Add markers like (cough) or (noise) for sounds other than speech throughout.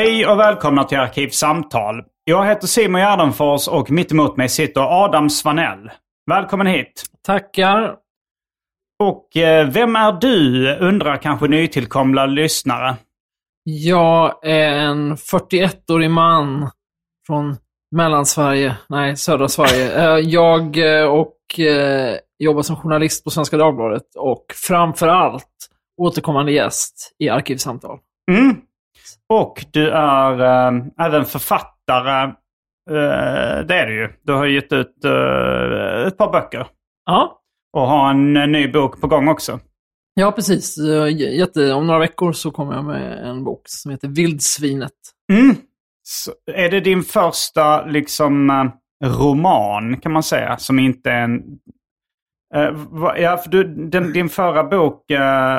Hej och välkomna till Arkivsamtal. Jag heter Simon Gärdenfors och mitt emot mig sitter Adam Svanell. Välkommen hit. Tackar. Och eh, vem är du, undrar kanske nytillkomna lyssnare. Jag är en 41-årig man från Mellansverige, nej, södra Sverige. (laughs) Eh, Jag eh, och eh, jobbar som journalist på Svenska Dagbladet och framför allt återkommande gäst i Arkivsamtal. Mm. Och du är eh, även författare. Eh, det är du ju. Du har gett ut eh, ett par böcker. Ja, Och har en ny bok på gång också. ja precis. Jätte, om några veckor så kommer jag med en bok som heter Vildsvinet. Mm. Så är det din första liksom roman kan man säga? Som inte är en... Ja, för du, den, din förra bok,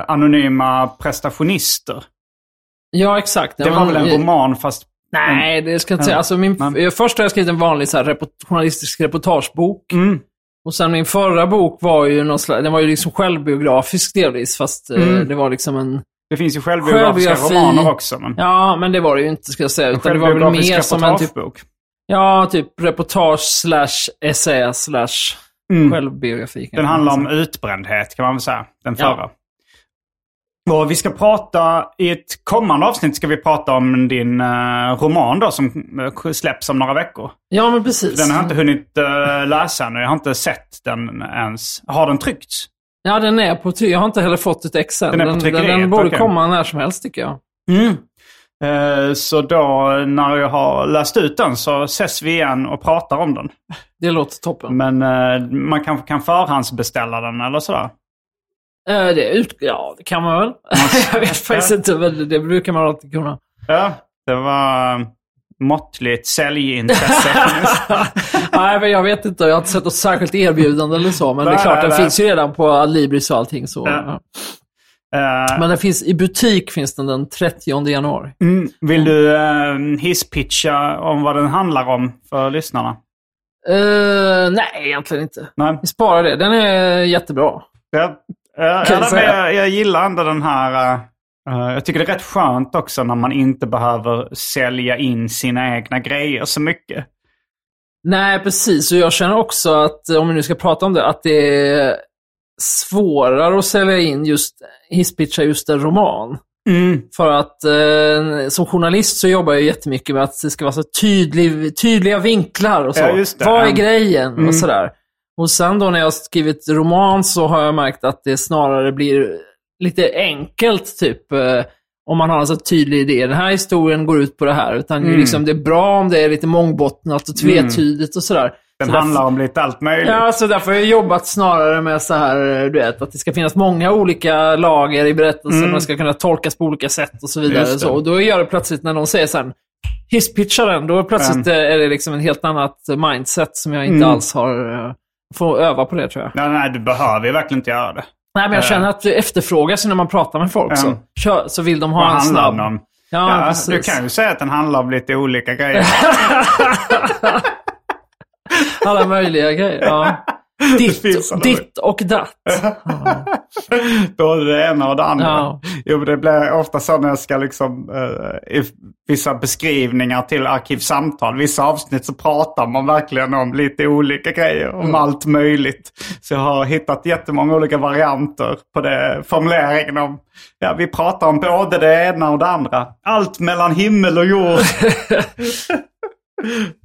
Anonyma prestationister. Ja, exakt. Det var väl en roman fast... Nej, det ska jag inte säga. Alltså, min, Men- först har jag skrivit en vanlig så här, report, journalistisk reportagebok. Mm. Och sen min förra bok var ju någon slags, den var ju liksom självbiografisk delvis, fast eh, Mm. det var liksom en... Det finns ju självbiografiska Självbiografi. romaner också. Men Ja, men det var det ju inte ska jag säga. Utan det var väl mer som en typ, ja, typ reportage slash essä slash Mm. självbiografi. Den handlar om utbrändhet kan man väl säga. Den Ja. Och vi ska prata, i ett kommande avsnitt ska vi prata om din eh, roman då som eh, släpps om några veckor. Ja, men precis. Den har jag inte hunnit uh, läsa ännu. Jag har inte sett den ens. Har den tryckts? Ja, den är på ty- Jag har inte heller fått ett ex än. Den Den, den, den borde okej. komma när som helst tycker jag. Eh, så då när jag har läst ut den så ses vi igen och pratar om den. Det låter toppen. Men eh, man kanske kan förhandsbeställa den eller sådär. Eh, det ut, ja, det kan man väl. (laughs) jag vet faktiskt inte, men det brukar man alltid kunna. Ja, det var eh, måttligt säljintresse. (laughs) Nej, men jag vet inte. Jag har inte sett något särskilt erbjudande eller så. Men det är klart, den finns ju redan på Adlibris och allting. Så. Ja. ja. Eh, Men den finns, i butik finns den den 30 januari. mm, vill du uh, hisspitcha om vad den handlar om för lyssnarna? Eh, nej, egentligen inte. Nej. Vi sparar det. Den är jättebra. Jag, uh, Kan jag jag, jag gillar ändå den här... eh, jag tycker det är rätt skönt också när man inte behöver sälja in sina egna grejer så mycket. Nej, precis. Och jag känner också att, om vi nu ska prata om det, att det är svårare att sälja in just, hisspitcha just en roman. Mm. För att eh, som journalist så jobbar jag jättemycket med att det ska vara så tydlig, tydliga vinklar och så. Ja. Vad är Mm. grejen? Mm. Och sådär. Och sen då när jag har skrivit roman så har jag märkt att det snarare blir lite enkelt, typ. Eh, om man har en så tydlig idé. Den här historien går ut på det här. Utan Mm. liksom, det är bra om det är lite mångbottnat och tvetydigt och sådär. Den Så handlar om lite allt möjligt. Ja, så därför har jag jobbat snarare med så här, du vet, att det ska finnas många olika lager i berättelsen. Mm. Man ska kunna tolkas på olika sätt och så vidare. Det. Så, och då gör det plötsligt, när någon säger så här, hisspitcha den, då plötsligt eh, är det liksom en helt annat mindset som jag inte Mm. alls har... Får öva på det tror jag. Nej, nej, du behöver ju verkligen inte göra det. Nej, men jag Eh. känner att det efterfrågas när man pratar med folk. Så. Kör, så vill de Vad ha en handlar snabb... om? Ja, Ja, du kan ju säga att den handlar om lite olika grejer. (laughs) Alla möjliga grejer. Ja. (laughs) Ditt, ditt och datt. (laughs) Både det ena och det andra. Ja. Jo, det blir ofta så när jag ska liksom, eh, i vissa beskrivningar till Arkivsamtal, vissa avsnitt så pratar man verkligen om lite olika grejer, om allt möjligt. Så jag har hittat jättemånga olika varianter på det, formuleringen om, ja vi pratar om både det ena och det andra. Allt mellan himmel och jord. (laughs) (laughs)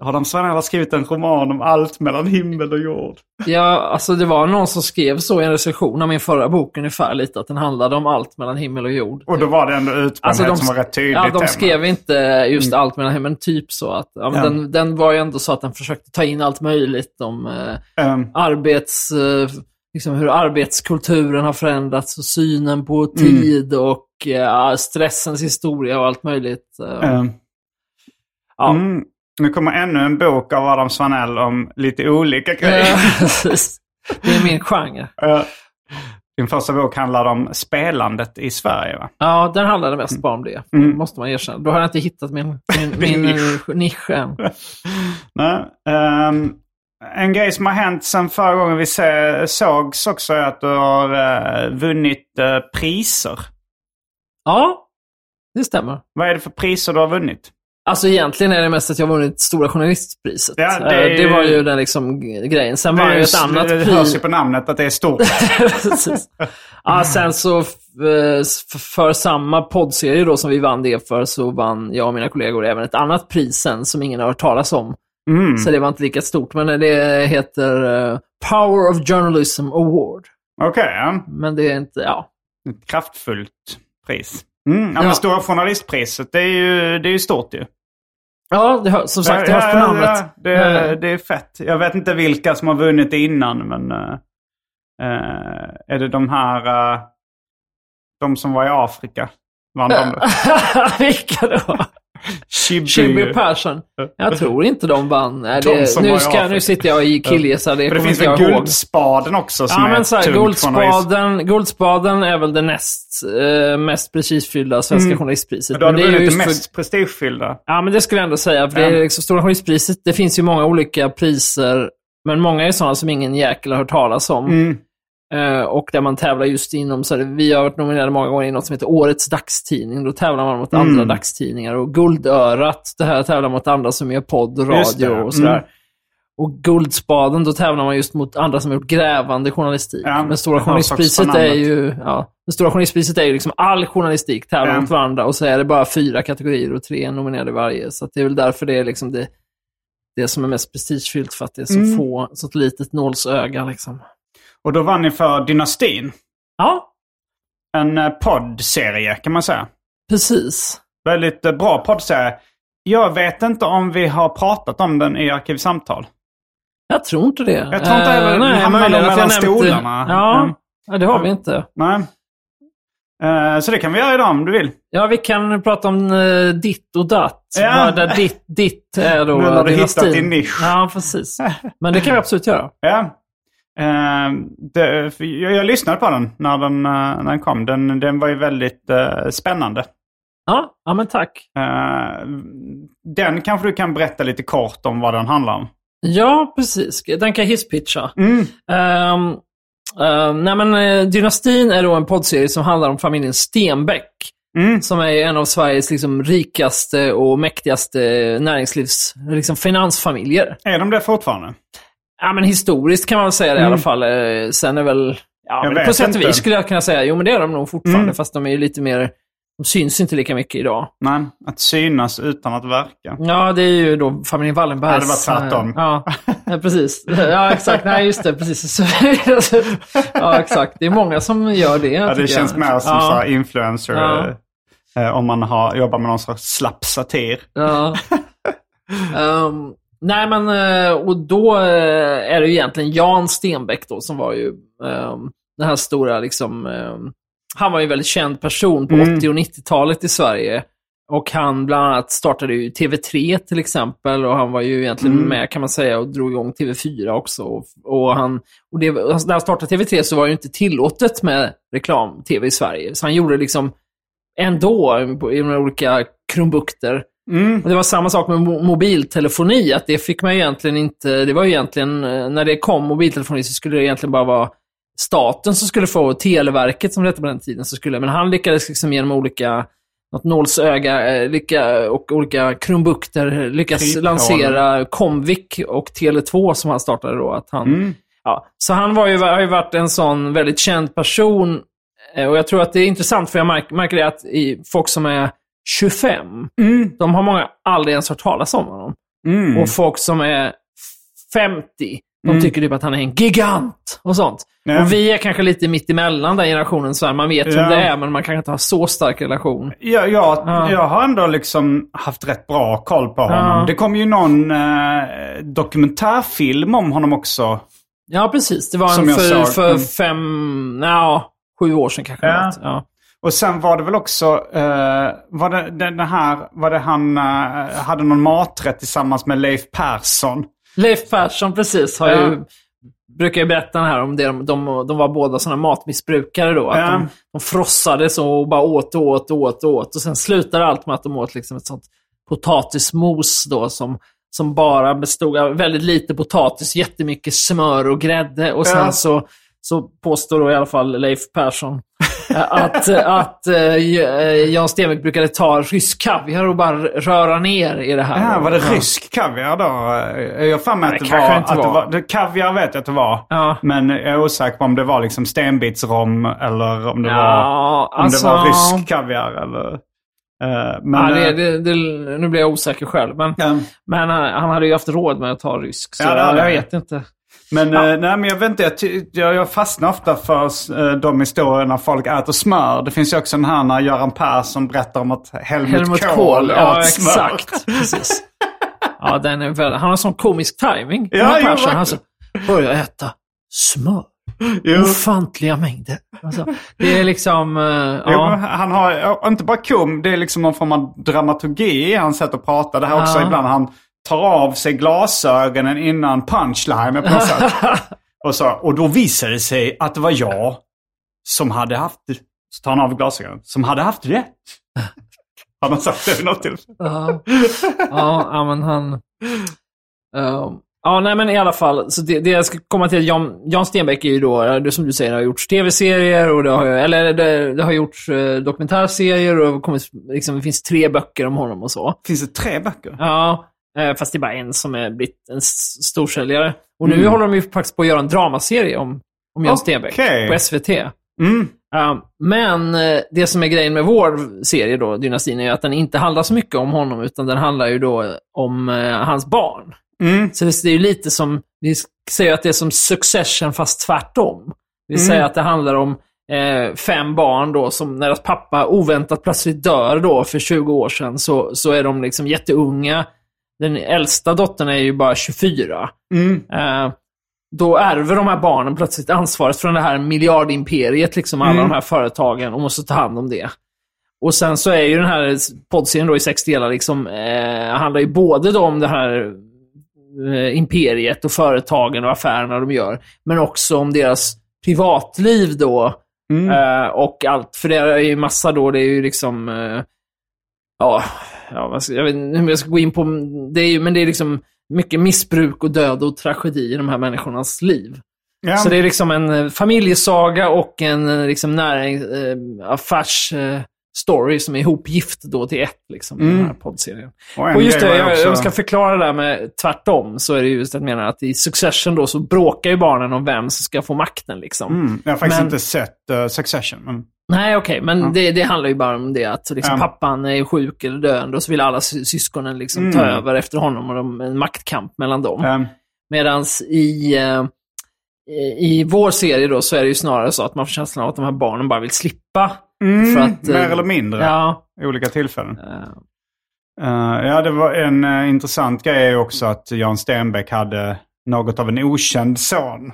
Har de Sven skrivit en roman om allt mellan himmel och jord? Ja, alltså det var någon som skrev så i en recension av min förra bok ungefär lite, att den handlade om allt mellan himmel och jord. Och då var det ändå utbrändhet Alltså de, som var rätt tydligt. ja, de tema. skrev inte just allt mellan himmel, typ så att ja, Ja. Den, den var ju ändå så att den försökte ta in allt möjligt om eh, Ehm, arbets... Eh, liksom hur arbetskulturen har förändrats och synen på tid och eh, stressens historia och allt möjligt. Eh, ehm, ja. mm. Nu kommer ännu en bok av Adam Svanell om lite olika grejer. (laughs) Eh, det är min genre. (laughs) Eh, Din första bok handlar om spelandet i Sverige va? Ja, den handlade mest bara om det. Mm. Måste man erkänna. Då har jag inte hittat min, min, (laughs) min nisch. nisch än. Nej. ehm, en grej som har hänt sedan förra gången vi se, sågs också är att du har eh, vunnit eh, priser. Ja, det stämmer. Vad är det för priser du har vunnit? Alltså egentligen är det mest att jag vunnit Stora Journalistpriset. Ja, det det, är det var ju den liksom grejen. Sen Det, var det ju ett annat det pris. hörs ju på namnet att det är stort. (laughs) Ja, sen så eh, för samma poddserie då som vi vann det för så vann jag och mina kollegor även ett annat pris sen som ingen har hört talas om. Mm. Så det var inte lika stort. Men det heter eh, Power of Journalism Award. Okej, ja. Men det är inte, ja. Ett kraftfullt pris. Mm. Ja, men. Stora Journalistpriset, det är ju, det är ju stort ju. Ja, det hör, som sagt, det Ja, hörs på ja, namnet. ja, det, Eh, det är fett. Jag vet inte vilka som har vunnit innan, men... eh, är det de här... eh, de som var i Afrika? Vann de det? (laughs) Vilka då? Chibi. Chibi Persson. Jag tror inte de vann. Det, var nu, ska, nu sitter jag i killgissar, det det finns väl jag ihåg. Guldspaden också som Ja, men så här. Guldspaden, Guldspaden är väl det näst eh, mest prestigefyllda svenska journalistpriset. Men du det är ju det just för- mest prestigefyllda. Ja, men det skulle jag ändå säga. För det Ja. är liksom Stora Journalistpriset, det finns ju många olika priser, men många är sådana som ingen jäkel har hört talas om. Mm. Eh, och där man tävlar just inom, så här, vi har varit nominerade många gånger i något som heter Årets dagstidning. Då tävlar man mot Mm. andra dagstidningar. Och Guldörat, det här tävlar mot andra som gör podd och radio och sådär. mm. Och Guldspaden, då tävlar man just mot andra som har gjort grävande journalistik. Ja, Men Stora Journalistpriset är ju, ja, det Stora Journalistpriset är ju liksom all journalistik tävlar Ja. mot varandra och så är det bara fyra kategorier och tre nominerade i varje. Så att det är väl därför det är liksom det, det som är mest prestigefyllt för att det är så Mm. få, så ett litet nålsöga liksom. Och då vann ni för Dynastin. Ja, En eh, poddserie kan man säga. precis. Väldigt eh, bra poddserie. Jag vet inte om vi har pratat om den i Arkivsamtal. Jag tror inte det. Jag tror inte heller- Eh, nej, hamnar nog mellan nämnt stolarna. Ja, Mm. det har vi inte. Nej. Eh, så det kan vi göra idag om du vill. Ja, vi kan prata om ditt och datt. Ja. Där ditt, ditt är då Nu har du hittat din nisch. Ja, precis. (laughs) Men det kan vi absolut göra. Ja. Eh, det, jag, jag lyssnade på den när den, eh, när den kom. Den, den var ju väldigt eh, spännande. Ja, ja men tack. Eh, den kanske du kan berätta lite kort om vad den handlar om. Ja, precis. Den kan jag hisspitcha. Mm. Ehm, ehm, nej, men Dynastin är då en poddserie som handlar om familjen Stenbeck. Mm. Som är en av Sveriges liksom, rikaste och mäktigaste näringslivs, liksom, finansfamiljer. Är de det fortfarande? Ja, men historiskt kan man säga det i Mm. alla fall. Eh, Sen är väl... Ja, men på sätt och vis skulle jag kunna säga, jo men det är de nog fortfarande, Mm. fast de är ju lite mer... De syns inte lika mycket idag. Nej, att synas utan att verka. Ja, det är ju då familjen Wallenbergs... Ja, det var tvärtom. eh, Ja, ja, precis. Ja, exakt. Nej, just det. Precis. Ja, exakt. Det är många som gör det. Ja, det känns jag. mer som ja, så här influencer. Ja. eh, om man har, jobbar med någon slags slapp satir. Ja. (laughs) Ehm, nej, men eh, och då eh, är det ju egentligen Jan Stenbeck då som var ju um, den här stora liksom... ehm, han var ju en väldigt känd person på Mm. 80 och 90-talet i Sverige. Och han bland annat startade ju TV3 till exempel och han var ju egentligen Mm. med kan man säga och drog igång TV4 också. Och, och han, och det, alltså, när han startade TV3 så var det ju inte tillåtet med reklam-TV i Sverige. Så han gjorde liksom ändå på- i några olika krumbukter Mm. Och det var samma sak med mo- mobiltelefoni, att det fick man egentligen inte, det var ju egentligen, eh, när det kom mobiltelefoni så skulle det egentligen bara vara staten som skulle få, Televerket som det hette på den tiden, så skulle, men han lyckades liksom genom olika, något nålsöga eh, lycka, och olika krumbukter lyckas Kryphål. lansera Comvik och Tele2 som han startade då. Att han, Mm. ja, så han var ju, har ju varit en sån väldigt känd person. eh, Och jag tror att det är intressant, för jag märker, märker det att i, folk som är 25, Mm. de har många aldrig ens hört talas om honom. Mm. Och folk som är 50, de Mm. tycker typ att han är en gigant och sånt. Ja. Och vi är kanske lite mitt emellan den generationen, så här, man vet Ja. vem det är, men man kanske inte har så stark relation. Ja, jag, Ja. jag har ändå liksom haft rätt bra koll på honom. Det kom ju någon eh, dokumentärfilm om honom också. Ja, precis. Det var en för, för Mm. fem, ja, sju år sedan kanske. Ja. Och sen var det väl också, eh, var det den här, var det han eh, hade någon maträtt tillsammans med Leif Persson? Leif Persson, precis, har Ja. ju, brukar ju berätta här om det. De, de, de var båda sådana matmissbrukare då. Att Ja. de, de frossade så och bara åt och åt och åt och åt. Och sen slutade allt med att de åt liksom ett sånt potatismos då som, som bara bestod av väldigt lite potatis, jättemycket smör och grädde. Och sen Ja. så, så påstår då i alla fall Leif Persson eh, att, att eh, Jan Stenbeck brukade ta rysk kaviar och bara röra ner i det här. Ja, var det rysk kaviar då? Jag har mig att det var... inte Att det var. var det, kaviar vet jag att det var. Ja. Men jag är osäker på om det var liksom stenbitsrom eller om det, Ja, var, om alltså- det var rysk kaviar. Eller, eh, men, ja, det, eh, det, det, nu blir jag osäker själv, men, ja. men han, hade ju haft råd med att ta rysk, så Ja, jag, vet inte. Men, Ja. eh, nej, men jag vet inte, jag, jag, jag fastnar ofta för eh, de historierna folk äter smör. Det finns ju också den här när Göran Persson berättar om att Helmut, Helmut Kohl, Kohl, ja exakt. (laughs) Precis. Ja, den är väl, han har sån komisk timing. Ja, Göran Persson, han så, börjar äta smör. Jo. Ofantliga mängder. Alltså, det är liksom, eh, Jo, ja. han har inte bara kom, det är liksom någon form av dramaturgi i hans sätt att prata. Det här också Ja. ibland han tar av sig glasögonen innan punchlinen på något sätt. (laughs) Och, så, och då visade det sig att det var jag som hade haft, så tar han av glasögonen, som hade haft rätt. Han har sagt det vid något tillfälle. Ja, ja, men han... ehm, ja, nej men i alla fall. Så det, det jag ska komma till, Jan, Jan Stenbeck är ju då, det som du säger, har gjort tv-serier och det har, eller det, det har gjorts eh, dokumentärserier och kommit, liksom, det finns tre böcker om honom och så. Finns det tre böcker? Ja, fast det är bara en som är blivit en storsäljare. Och nu Mm. håller de ju faktiskt på att göra en dramaserie om, om Jan. Stenbeck på SVT. Mm. Ja, men eh, det som är grejen med vår serie då, Dynastin, är att den inte handlar så mycket om honom, utan den handlar ju då om eh, hans barn. Mm. Så det är ju lite som, vi säger att det är som Succession fast tvärtom. Vi Mm. säger att det handlar om eh, fem barn då som när deras pappa oväntat plötsligt dör då för 20 år sedan så, så är de liksom jätteunga. Den äldsta dottern är ju bara 24. Mm. Eh, då ärver de här barnen plötsligt ansvaret från det här miljardimperiet, liksom alla Mm. de här företagen, och måste ta hand om det. Och sen så är ju den här poddserien då i sex delar, liksom, eh, handlar ju både om det här eh, imperiet och företagen och affärerna de gör, men också om deras privatliv då. Mm. Eh, och allt, för det är ju massa då, det är ju liksom, eh, ja, ja jag vet inte hur jag ska gå in på, det är ju, men det är liksom mycket missbruk och död och tragedi i de här människornas liv. Ja. Så det är liksom en eh, familjesaga och en eh, liksom näring, eh, affärs eh, story som är ihopgift då till ett, liksom, i den här poddserien. och Och just det, jag, också- jag ska förklara det där med tvärtom, så är det just att jag menar att i Succession då så bråkar ju barnen om vem som ska få makten liksom. Mm. Jag har faktiskt Men- inte sett eh, Succession. Men... Nej, okej, men det, det handlar ju bara om det att liksom, Ja. pappan är sjuk eller döende och så vill alla sy- syskonen liksom ta Mm. över efter honom och de, en maktkamp mellan dem. ehm, Medan i, eh, i vår serie då så är det ju snarare så att man får känslan av att de här barnen bara vill slippa. Mm, för att, eh, mer eller mindre. Ja, i olika tillfällen. Eh, ja, det var en eh, intressant grej också att Jan Stenbeck hade något av en okänd son.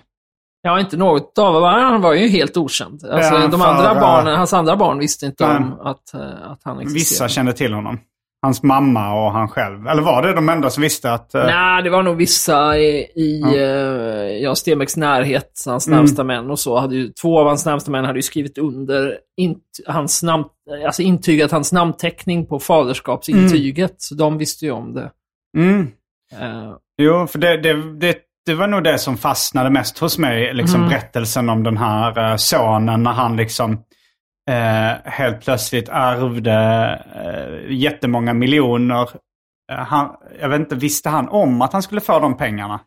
ja, inte något av Han var ju helt okänd. Alltså, Ja, de för, andra eh, barnen, hans andra barn visste inte nej. om att, att han existerade. Vissa kände till honom. Hans mamma och han själv? Eller var det de enda som visste att... eh, Nej, det var nog vissa i, i eh, Jan Stenbecks närhet, hans Mm. närmsta män och så. Hade ju, två av hans närmsta män hade ju skrivit under int, hans namn, alltså intygat hans namnteckning på faderskapsintyget. Så de visste ju om det. Mm. Eh, Jo, för det, det, det, det var nog det som fastnade mest hos mig. Liksom Mm. berättelsen om den här sonen när han liksom eh, helt plötsligt ärvde eh, jättemånga miljoner. Eh, han, jag vet inte, visste han om att han skulle få de pengarna?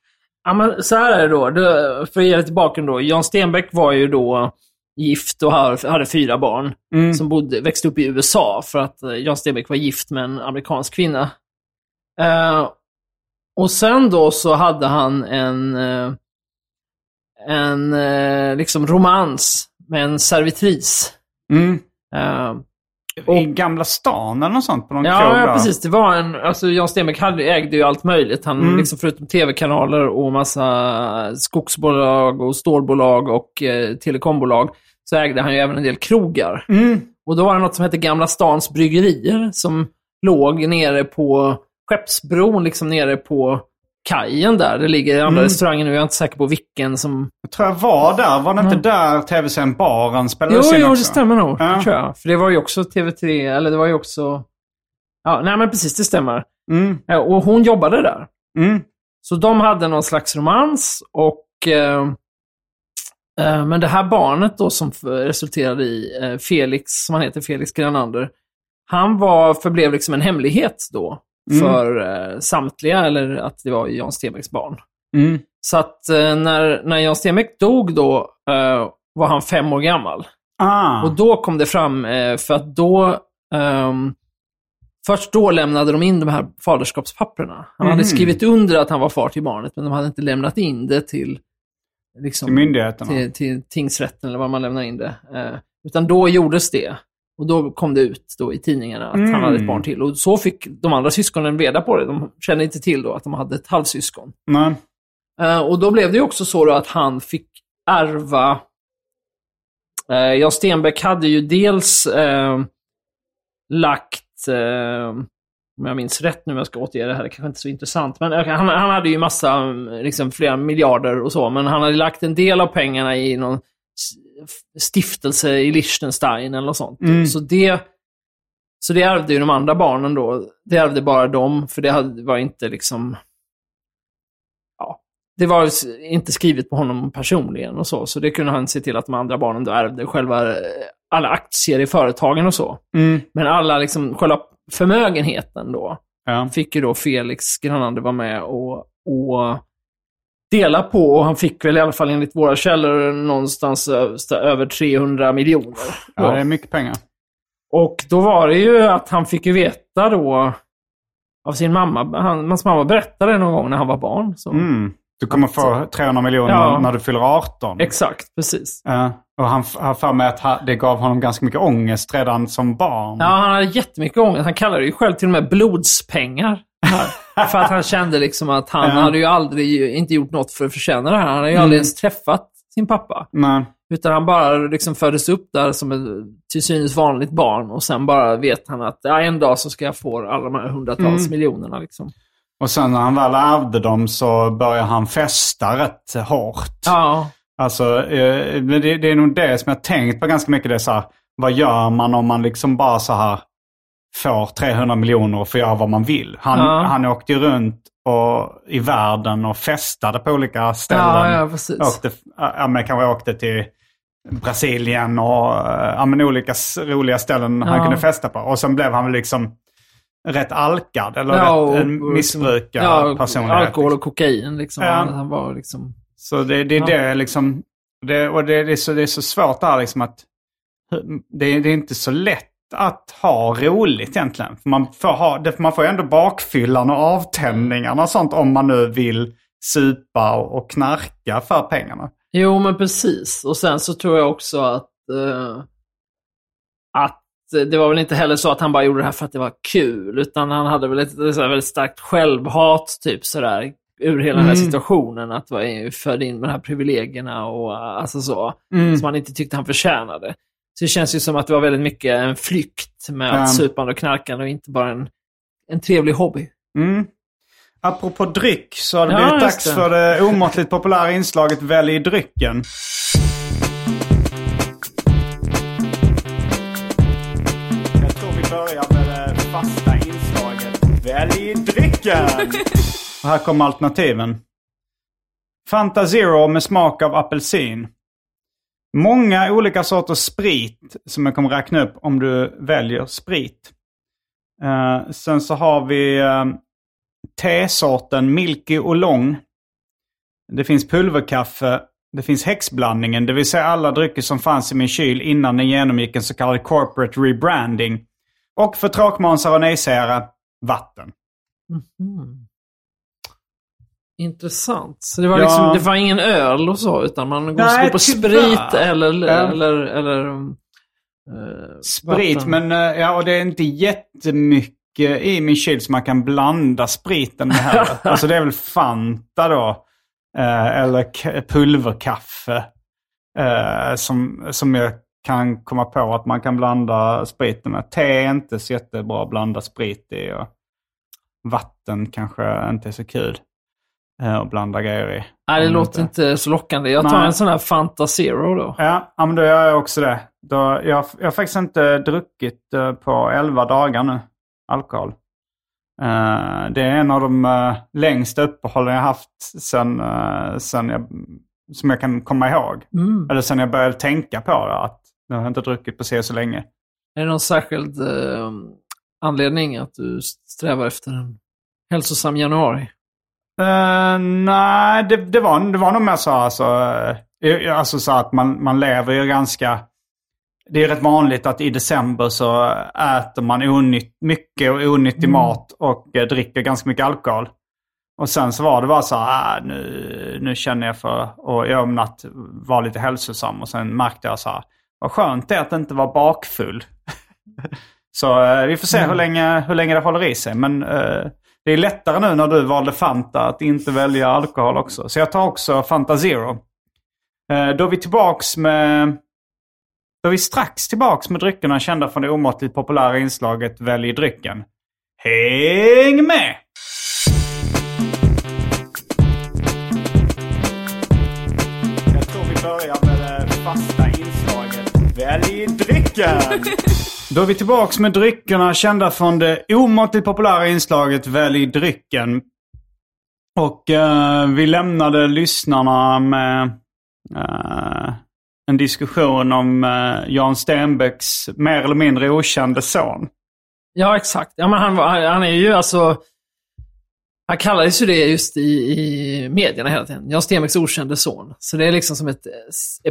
Ja, men så här är det då. Det, för att ge lite bakgrund då. Jan Stenbeck var ju då gift och hade fyra barn. Mm. Som bodde, växte upp i USA för att eh, Jan Stenbeck var gift med en amerikansk kvinna. Eh, och sen då så hade han en, eh, en eh, liksom romans med en servitris. Mm. Eh, I Gamla stan eller något sånt? På någon Ja, ja, precis. Det var en, alltså Jan Stenbeck hade, ägde ju allt möjligt. Han, Mm. liksom, förutom tv-kanaler och massa skogsbolag och stålbolag och eh, telekombolag, så ägde han ju även en del krogar. Mm. Och då var det något som hette Gamla Stans Bryggerier, som låg nere på Skeppsbron, liksom nere på kajen där. Det ligger andra Mm. restauranger nu, jag är inte säker på vilken som... Jag tror jag var där. Var det inte där tv-serien Baren Jo, spelades in jo, också? det stämmer nog. Ja. Tror jag. För det var ju också TV3, eller det var ju också... Ja, nej men precis, det stämmer. Mm. Ja, Och hon jobbade där. Mm. Så de hade någon slags romans och... Eh, eh, men det här barnet då som resulterade i eh, Felix, som han heter, Felix Granander, han var, förblev liksom en hemlighet då Mm. för eh, samtliga, eller att det var Jan Stenbecks barn. Mm. Så att eh, när, när Jan Stenbeck dog då eh, var han fem år gammal. Ah. Och då kom det fram, eh, för att då... ehm, först då lämnade de in de här faderskapspapperna. Han hade Mhm. skrivit under att han var far till barnet, men de hade inte lämnat in det till... Liksom, Till myndigheterna. till, till tingsrätten eller var man lämnar in det. Eh, utan då gjordes det. Och då kom det ut då i tidningarna att Mm. han hade ett barn till. Och så fick de andra syskonen reda på det. De kände inte till då att de hade ett halvsyskon. Nej. Eh, och då blev det ju också så då att han fick ärva... Uh, Jan Stenbeck hade ju dels eh, lagt, om jag minns rätt nu, om jag ska återge det här, det kanske inte är så intressant, men han, han hade ju massa, liksom flera miljarder och så, men han hade lagt en del av pengarna i någon stiftelse i Liechtenstein eller något sånt. Mm. Så det så det ärvde ju de andra barnen då. Det ärvde bara dem, för det hade, var inte liksom... Ja, det var inte skrivet på honom personligen och så. Så det kunde han se till att de andra barnen då ärvde själva eh, alla aktier i företagen och så. Mm. Men alla liksom, själva förmögenheten då, Ja. fick ju då Felix Granander vara med och, och dela på. Och han fick väl i alla fall enligt våra källor någonstans över 300 miljoner. ja, det är mycket pengar. Och då var det ju att han fick ju veta då av sin mamma, han, hans mamma berättade någon gång när han var barn. Så. Mm. Du kommer få 300 miljoner Ja. när du fyller 18. Exakt, precis. Ja. Och han har för mig att det gav honom ganska mycket ångest redan som barn. Ja, han hade jättemycket ångest. Han kallade det ju själv till och med blodspengar. (laughs) För att han kände liksom att han hade ju aldrig, inte gjort något för att förtjäna det här. Han hade ju Mm. aldrig ens träffat sin pappa. Nej. Utan han bara liksom föddes upp där som ett till synes vanligt barn och sen bara vet han att ja, en dag så ska jag få alla de här hundratals Mm. miljonerna. Liksom. Och sen när han väl ärvde dem så började han festa rätt hårt. Ja, Alltså, eh, det, det är nog det som jag tänkt på ganska mycket. Det är så här, vad gör man om man liksom bara så här får 300 miljoner och får göra vad man vill? Han, Ja. han åkte ju runt och, i världen och festade på olika ställen. ja, ja precis. åkte, ja, men kanske åkte till Brasilien och eh, ja, men olika roliga ställen han Ja. kunde festa på. Och sen blev han väl liksom rätt alkad eller Ja, rätt en missbrukare ja, personlighet. alkohol och kokain liksom. Han, han var liksom... Så det, det är Ja. det liksom. Det, och det, det, är så, det är så svårt där liksom att det, det är inte så lätt att ha roligt egentligen. För man, får ha, man får ändå bakfyllan och avtändningarna och sånt om man nu vill supa och, knarka för pengarna. Jo, men precis. Och sen så tror jag också att... eh, att det var väl inte heller så att han bara gjorde det här för att det var kul, utan han hade väl ett, ett väldigt starkt självhat, typ sådär, ur hela den här Mm. situationen. Att vara född in med de här privilegierna och eh, alltså så. Mm. Som han inte tyckte han förtjänade. Så det känns ju som att det var väldigt mycket en flykt med att supande och knarkande och inte bara en en trevlig hobby. Mm. Apropå dryck så har det Ja, blivit dags det. för det omåttligt populära inslaget Välj drycken. Jag tror vi börjar med det fasta inslaget Välj drycken! Och här kommer alternativen. Fanta Zero med smak av apelsin. Många olika sorters sprit som jag kommer räkna upp om du väljer sprit. Uh, sen så har vi eh, uh, tesorten Milky och Long. Det finns pulverkaffe. Det finns häxblandningen, det vill säga alla drycker som fanns i min kyl innan den genomgick en så kallad corporate rebranding. Och för tråkmånsar och nejsägare, vatten. Mhm. Intressant. Så det var Ja. liksom, det var ingen öl och så, utan man går Nej, på sprit eller, Ja. eller, eller eh, Sprit, vatten. men eh, ja, och det är inte jättemycket i min kyl som man kan blanda spriten med heller. (laughs) alltså det är väl Fanta då. Eh, eller pulverkaffe. Som, som jag kan komma på att man kan blanda spriten med. Te är inte så jättebra att blanda sprit i. Och vatten kanske inte är så kul eh, att blanda grejer i. Nej, det Om låter inte så lockande. Jag tar Nej. en sån här Fanta Zero då. Ja, ja, men då gör jag också det. Då, jag, jag har faktiskt inte druckit eh, på 11 dagar nu, alkohol. Eh, det är en av de uh, längsta uppehållen jag haft sen, eh, sen jag, som jag kan komma ihåg. Mm. Eller sen jag började tänka på det, att jag har inte druckit på så så länge. Är det någon särskild anledning att du strävar efter en hälsosam januari? Uh, nej, det, det, var, det var nog mer så alltså, eh, alltså så att man, man lever ju ganska... Det är rätt vanligt att i december så äter man onytt, mycket och onyttig mat och eh, dricker ganska mycket alkohol. Och sen så var det bara så här, ah, nu, nu känner jag för att vara lite hälsosam. Och sen märkte jag så här, vad skönt det är att inte vara bakfull. (laughs) så eh, vi får se hur, länge, hur länge det håller i sig. Men eh, det är lättare nu när du valde Fanta att inte välja alkohol också. Så jag tar också Fanta Zero. Eh, då är vi tillbaks med... Då är vi strax tillbaks med dryckerna kända från det omåttligt populära inslaget Välj drycken. Häng med! Jag tror vi börjar med det fasta inslaget Välj drycken! (laughs) Då är vi tillbaks med dryckerna kända från det omåttligt populära inslaget Välj drycken. Och eh, vi lämnade lyssnarna med eh, en diskussion om eh, Jan Stenbecks mer eller mindre okände son. Ja, exakt. Ja, men han, han är ju alltså... Han kallades ju det just i, i medierna hela tiden. Jan Stenbecks okände son. Så det är liksom som ett eh,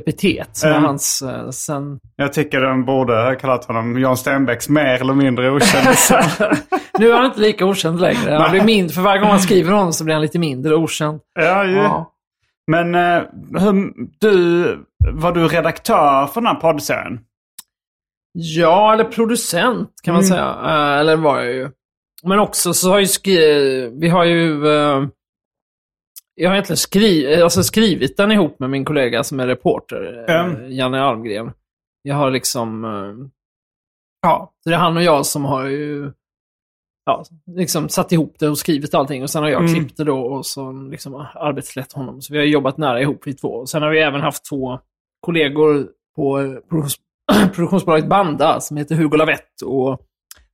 epitet som Mm. hans... eh, Sen... Jag tycker den borde ha kallat honom Jan Stenbecks mer eller mindre okände (laughs) son. Nu är han inte lika okänd längre. Han blir mindre, för varje gång man skriver honom så blir han lite mindre okänd. ja, ju. Ja. Men eh, hur, du, var du redaktör för den här poddserien? Ja, eller producent kan man Mm. säga. Eller var jag ju. Men också så har ju. Vi har ju... eh, jag har egentligen skrivit, alltså skrivit den ihop med min kollega som är reporter, Mm. Janne Almgren. Jag har liksom... eh, Ja, det är han och jag som har ju ja, liksom satt ihop det och skrivit allting. Och sen har jag Mm. klippt det då och så liksom arbetslett honom. Så vi har jobbat nära ihop vi två. Och sen har vi även haft två kollegor på produktions (clears throat) produktionsbolaget Banda som heter Hugo Lavett och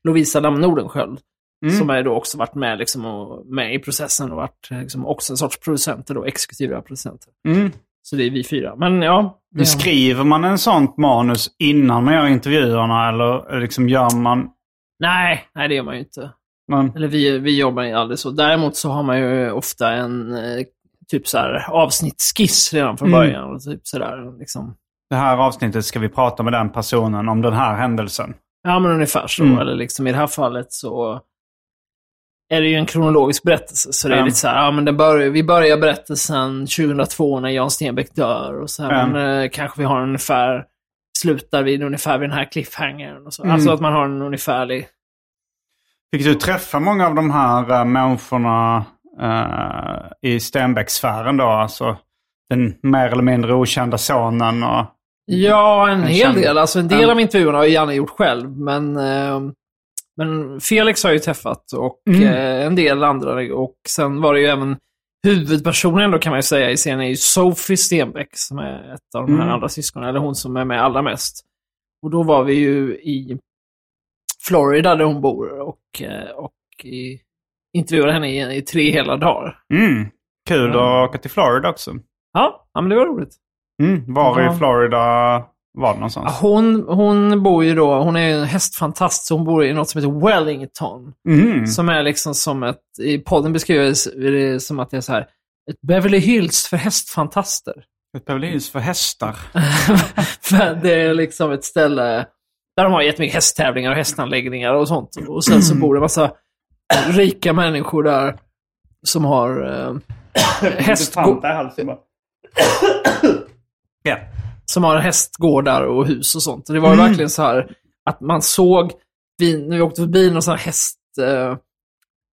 Lovisa Damm Nordenskjöld. Mm. Som är då också varit med, liksom, och, med i processen och varit eh, liksom, också en sorts producenter, då, exekutiva producenter. Mm. Så det är vi fyra. Men ja. Men Skriver man en sånt manus innan man gör intervjuerna eller liksom gör man... Nej, nej, det gör man ju inte. man Eller vi, vi jobbar ju aldrig så. Däremot så har man ju ofta en eh, typ så här avsnittsskiss redan från Mm. början. Och typ så där, liksom. det här avsnittet ska vi prata med den personen om den här händelsen. Ja, men ungefär så. Mm. Eller liksom i det här fallet så är det ju en kronologisk berättelse. Så det är Ja. lite så här, ja men det börjar, vi börjar berättelsen 2002 när Jan Stenbeck dör. Och så här, Ja. men, eh, kanske vi har en ungefär, slutar vid ungefär vid den här cliffhangern. Och så. Mm. Alltså att man har en ungefärlig... Fick du träffa många av de här uh, människorna eh, i Stenbeck-sfären då? Alltså den mer eller mindre okända sonen och... Ja, en hel del. Alltså en del av intervjuerna har Janne gjort själv, men... Eh, Men Felix har ju träffat och Mm. eh, en del andra. Och sen var det ju även huvudpersonen då kan man ju säga i scenen är ju Sophie Stenbeck som är ett av de här Mm. andra syskonen. Eller hon som är med allra mest. Och då var vi ju i Florida där hon bor och, eh, och i, intervjuade henne i, i tre hela dagar. Mm. Kul Ja. att åka till Florida också. Ja, ja men det var roligt. Mm. Var Ja. i Florida var någonstans? Hon, hon bor ju då, hon är ju en hästfantast, så hon bor i något som heter Wellington. Mm. Som är liksom som ett, i podden beskrivs det som att det är så här, ett Beverly Hills för hästfantaster. Ett Beverly Hills för hästar. (laughs) för det är liksom ett ställe där de har jättemycket hästtävlingar och hästanläggningar och sånt. Och sen så bor det en massa rika människor där som har eh, (coughs) bara. (coughs) Ja. Som har hästgårdar och hus och sånt. Och det var ju verkligen så här att man såg, vi, när vi åkte förbi någon sån här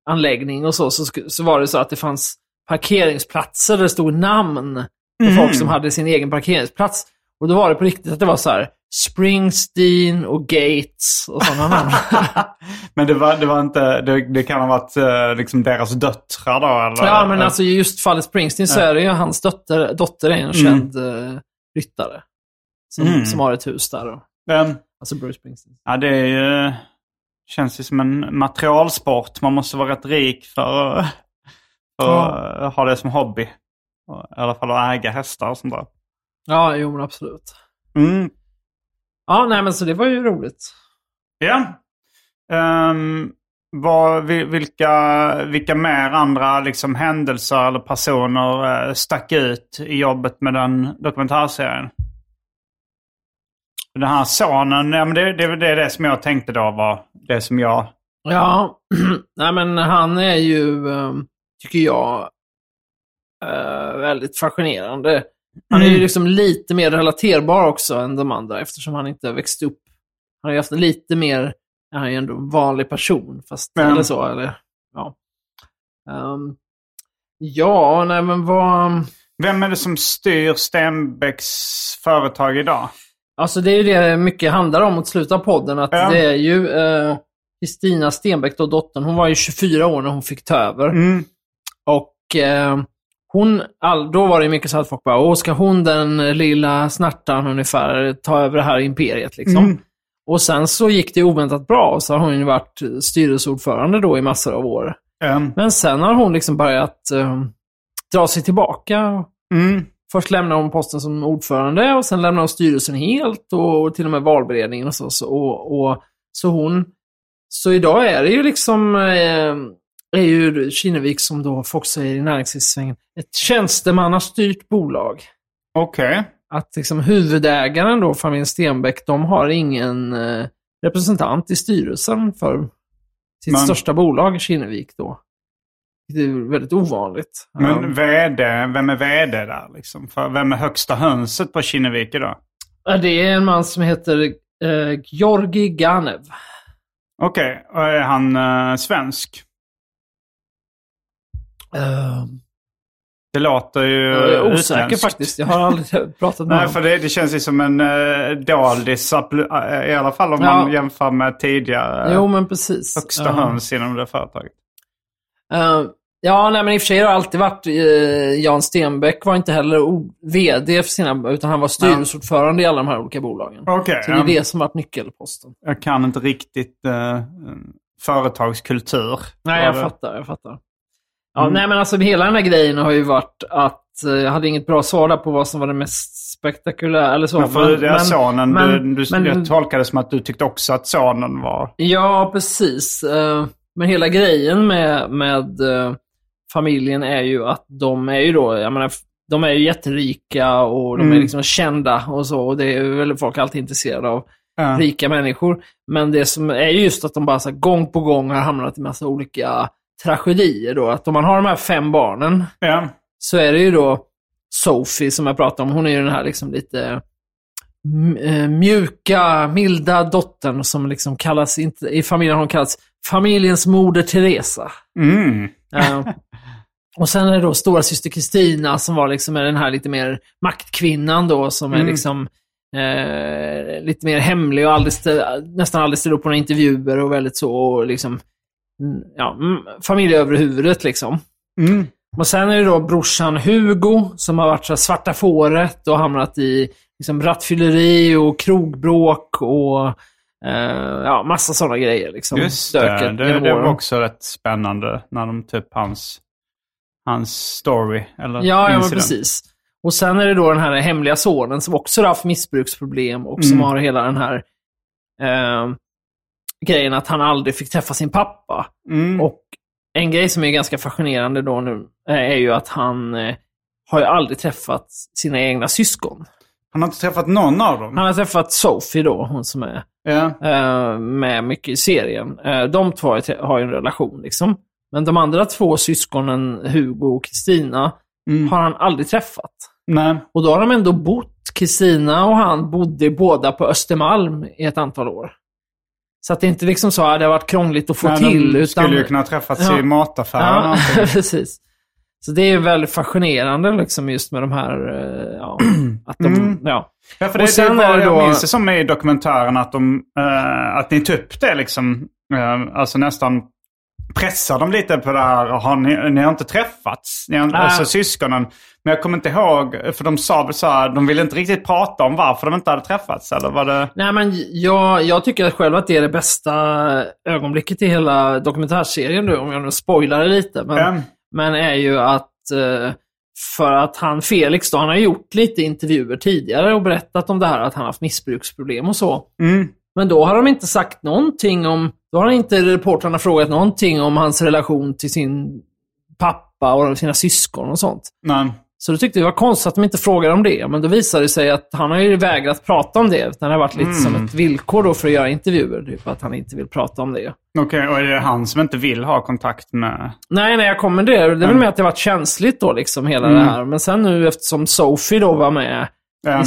hästanläggning eh, och så, så, så var det så att det fanns parkeringsplatser där det stod namn på folk som hade sin egen parkeringsplats. Och då var det på riktigt att det var så här Springsteen och Gates och sådana namn. (laughs) Men det var, det var inte, det, det kan ha varit eh, liksom deras döttrar då eller? ja, men alltså just fallet Springsteen så är det ju hans dotter, dotter är en känd uh, ryttare. Som, Mm. som har ett hus där. Och, Men, alltså Bruce Springsteen. ja, det är ju, känns ju som en materialsport. Man måste vara rätt rik för, att- för att ha det som hobby. I alla fall att äga hästar och sånt där. Ja, jo men absolut. Mm. Ja, nej men så det var ju roligt. Ja. Ehm, vad, vi- vilka, vilka mer andra liksom, händelser eller personer eh, stack ut i jobbet med den dokumentärserien? Den här sonen, ja, men det, det, det är det som jag tänkte då var det som jag... Ja, (clears throat) nej men han är ju, eh, tycker jag, eh, väldigt fascinerande. Han är ju Mm. liksom lite mer relaterbar också än de andra eftersom han inte växt upp. Han har ju haft lite mer, han är ju ändå en vanlig person, fast, Ja. eller så, eller ja. Ehm, ja, nej men vad... Vem är det som styr Stenbecks företag idag? Alltså det är ju det mycket handlar om mot slutet av podden. Att Ja. det är ju eh, Kristina Stenbeck, då, dottern, hon var ju 24 år när hon fick ta över. Mm. Och eh, hon, all, då var det mycket så att folk bara, åh, ska hon den lilla snärtan ungefär ta över det här imperiet liksom? Mm. Och sen så gick det oväntat bra och så har hon ju varit styrelseordförande då i massor av år. Ehm, Men sen har hon liksom börjat eh, dra sig tillbaka. mm. Först lämnade hon posten som ordförande och sen lämnade hon styrelsen helt och till och med valberedningen och så. så och, och, så hon... Så idag är det ju liksom... Eh, är ju Kinnevik som då folk säger i näringslivssvängen, ett tjänstemannastyrt bolag. Okej. Att liksom huvudägaren då, familjen Stenbeck, de har ingen eh, representant i styrelsen för sitt Men- största bolag, Kinnevik då. Det är väldigt ovanligt. Men vd, vem är vd där liksom? För vem är högsta hönset på Kinnevik idag? Det är en man som heter eh, Georgi Ganev. Okej, och är han eh, svensk? Uh, Det låter ju jag är osäker utländskt. faktiskt. Jag har aldrig (laughs) pratat med Nej, honom. för det, det känns ju som en uh, doldis, appl- eh, i alla fall om Ja. man jämför med tidigare Jo, men precis. högsta Ja. höns inom det företaget. Eh, ja, nej, men i och för sig har det alltid varit... Uh, Jan Stenbeck var inte heller VD för sina... Utan han var styrelseordförande i alla de här olika bolagen. Okej, Så det är ja. det som varit nyckelposten. jag kan inte riktigt uh, företagskultur. Nej, jag det- fattar. Jag fattar. Ja, Mm. nej, men alltså hela den här grejen har ju varit att eh, jag hade inget bra svar där på vad som var det mest spektakulära. Eller så. Men för det är sonen, men- du, du, men- jag tolkade det som att du tyckte också att sonen var... Ja, precis. Eh, Men hela grejen med, med eh, familjen är ju att de är ju då, jag menar, de är ju jätterika och de är Mm. liksom kända och så. Och det är väl folk alltid intresserade av. Ja. Rika människor. Men det som är ju just att de bara så här, gång på gång har hamnat i massa olika tragedier då. Att om man har de här fem barnen Ja. så är det ju då Sophie som jag pratade om. Hon är ju den här liksom lite eh, mjuka, milda dottern som liksom kallas, inte, i familjen har hon kallats familjens moder Teresa. Mm. Eh, och sen är det då stora syster Kristina som var liksom är den här lite mer maktkvinnan då som är Mm. liksom eh, lite mer hemlig och aldrig stä, nästan aldrig ställer upp på några intervjuer och väldigt så, och liksom, ja, mm, familj över huvudet liksom. Mm. Och sen är det då brorsan Hugo som har varit så här svarta fåret och hamnat i liksom, rattfylleri och krogbråk och eh, ja, massa sådana grejer. Liksom, Just det, det, det var också rätt spännande när de typ hans, hans story. Eller Ja, ja men incident. precis. Och sen är det då den här hemliga sonen som också har haft missbruksproblem och som Mm. har hela den här eh, grejen att han aldrig fick träffa sin pappa. Mm. Och en grej som är ganska fascinerande då nu eh, är ju att han eh, har ju aldrig träffat sina egna syskon. Han har inte träffat någon av dem. Han har träffat Sophie då, hon som är eh, med mycket i serien. Eh, de två har ju en relation liksom. Men de andra två syskonen, Hugo och Kristina, Mm. har han aldrig träffat. Nej. Och då har de ändå bott, Kristina och han bodde båda på Östermalm i ett antal år. Så att det inte liksom så att det har varit krångligt att få Nej, till. de utan... skulle ju kunna träffats Ja. i mataffären Ja, (laughs) precis. Så det är väldigt fascinerande liksom just med de här, eh, ja, (clears throat) att de, Mm. ja. Ja, för Och det, sen det, är det jag då- minns det som i dokumentären att, de, eh, att ni tog upp det liksom. Uh, alltså nästan pressar dem lite på det här. Har ni, ni har inte träffats, ni har, Nej. alltså syskonen. Men jag kommer inte ihåg, för de sa väl så här, de ville inte riktigt prata om varför de inte hade träffats. Eller var det... Nej, men jag, jag tycker själv att det är det bästa ögonblicket i hela dokumentärserien nu, om jag nu spoilar lite. Men, Ja. men är ju att eh, för att han, Felix då, han har gjort lite intervjuer tidigare och berättat om det här att han haft missbruksproblem och så. Mm. Men då har de inte sagt någonting om, då har inte reportrarna frågat någonting om hans relation till sin pappa och sina syskon och sånt. Nej. Så då tyckte vi det var konstigt att de inte frågade om det. Men då visade det sig att han har ju vägrat prata om det. Utan det har varit lite som ett villkor då för att göra intervjuer. Typ att han inte vill prata om det. Okej, och är det han som inte vill ha kontakt med... Nej, nej, jag kommer det. Det är väl med att det har varit känsligt då, liksom hela det här. Men sen nu eftersom Sophie då var med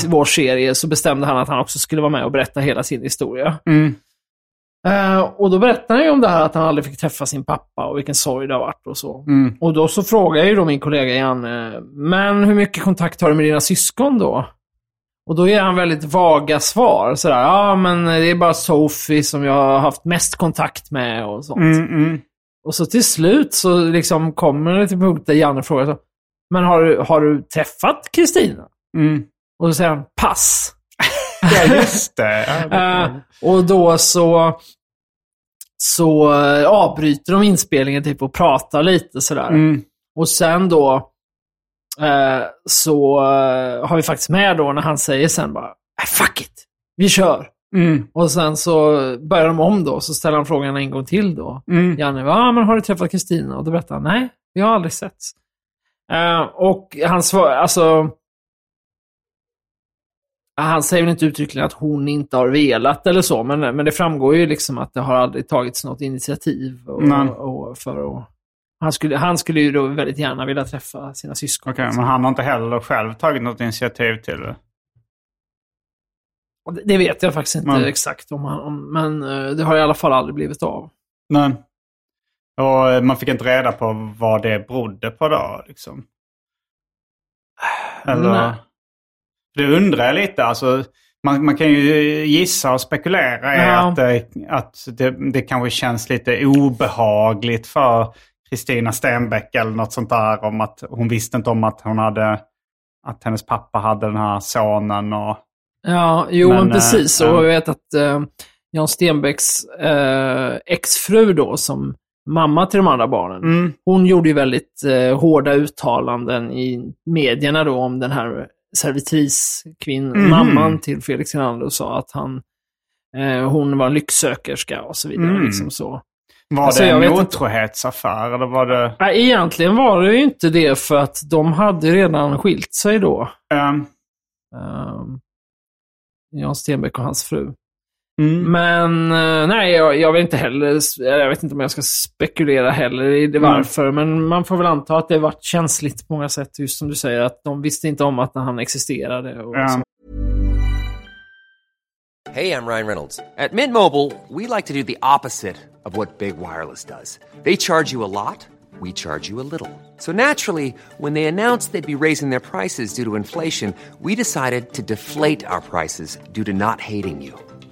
i vår serie så bestämde han att han också skulle vara med och berätta hela sin historia. Mm. Eh, och då berättade han ju om det här att han aldrig fick träffa sin pappa och vilken sorg det har varit och så. Mm. Och då så frågar jag ju då min kollega Janne, men hur mycket kontakt har du med dina syskon då? Och då ger han väldigt vaga svar. Sådär, ja men det är bara Sophie som jag har haft mest kontakt med och sånt. Mm, mm. Och så till slut så liksom kommer det till punkt där Janne frågar så, men har du, har du träffat Kristina? Mm. Och då säger han pass. Ja, just det. Ja, Eh, och då så, så avbryter de inspelningen typ och pratar lite sådär. mm. Och sen då eh, så eh, har vi faktiskt med då när han säger sen bara "Äh, Fuck it! Vi kör! Mm. Och sen så börjar de om då, så ställer han frågan en gång till då. Mm. Janne, ja men har du träffat Kristina? Och då berättar han, nej, vi har aldrig setts. Eh, och han svarar, alltså... Han säger väl inte uttryckligen att hon inte har velat eller så, men, men det framgår ju liksom att det har aldrig tagits något initiativ. Och, Nej. och för att, han, skulle, han skulle ju då väldigt gärna vilja träffa sina syskon. Okej, men han har inte heller själv tagit något initiativ till det, det vet jag faktiskt inte Men- exakt om han, om, men eh, det har i alla fall aldrig blivit av. Nej. Och eh, man fick inte reda på vad det berodde på då, liksom? Eller? Nej. Det undrar jag lite. Alltså, man, man kan ju gissa och spekulera i Ja. att, det, att det, det kanske känns lite obehagligt för Kristina Stenbeck eller något sånt där. Om att hon visste inte om att hon hade att hennes pappa hade den här sonen. Och, Ja, jo Men, men, precis. eh, och ja. jag vet att eh, Jan Stenbecks eh, exfru då, som mamma till de andra barnen, mm, hon gjorde ju väldigt eh, hårda uttalanden i medierna då om den här servitriskvinnan, Mhm. mamman till Felix Granander och sa att han, eh, hon var en lycksökerska och så vidare. Mm. Liksom så. var Alltså, det en otrohetsaffär eller var det... Nej, egentligen var det ju inte det för att de hade redan skilt sig då. ehm, Um, Jan Stenbeck och hans fru. Mm. Men eh, nej, jag, jag vet inte heller. Jag vet inte om jag ska spekulera heller i det Mm. varför. Men man får väl anta att det varit känsligt på många sätt. Just som du säger, att de visste inte om att han existerade. Och Ja. så. Hey, I'm Ryan Reynolds. At Mint Mobile, we like to do the opposite of what Big Wireless does. They charge you a lot, we charge you a little. So naturally, when they announced they'd be raising their prices due to inflation, we decided to deflate our prices due to not hating you.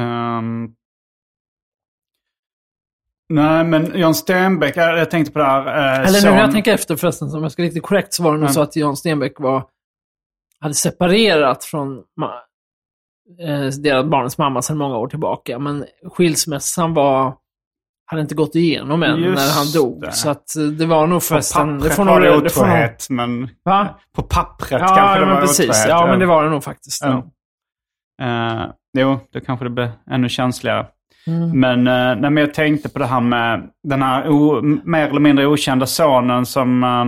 Ehm. nej, men Jan Stenbeck, jag, jag tänkte på det här. eh, Eller nu son- när jag tänker efter förresten, om jag ska riktigt korrekt, så var det nog Mm. så att Jan Stenbeck var, hade separerat från eh, deras barnens mamma sedan många år tillbaka. Men skilsmässan var, hade inte gått igenom än Just när han dog. det. Så att eh, det var nog På förresten... pappret får var det det otrohet, men... Va? På pappret Ja, kanske det ja, var men precis. otrohet. Ja, men det var det nog faktiskt. Ja. Eh, jo, då kanske det blir ännu känsligare. Mm. Men, uh, nej, men jag tänkte på det här med den här o, mer eller mindre okända sonen som eh,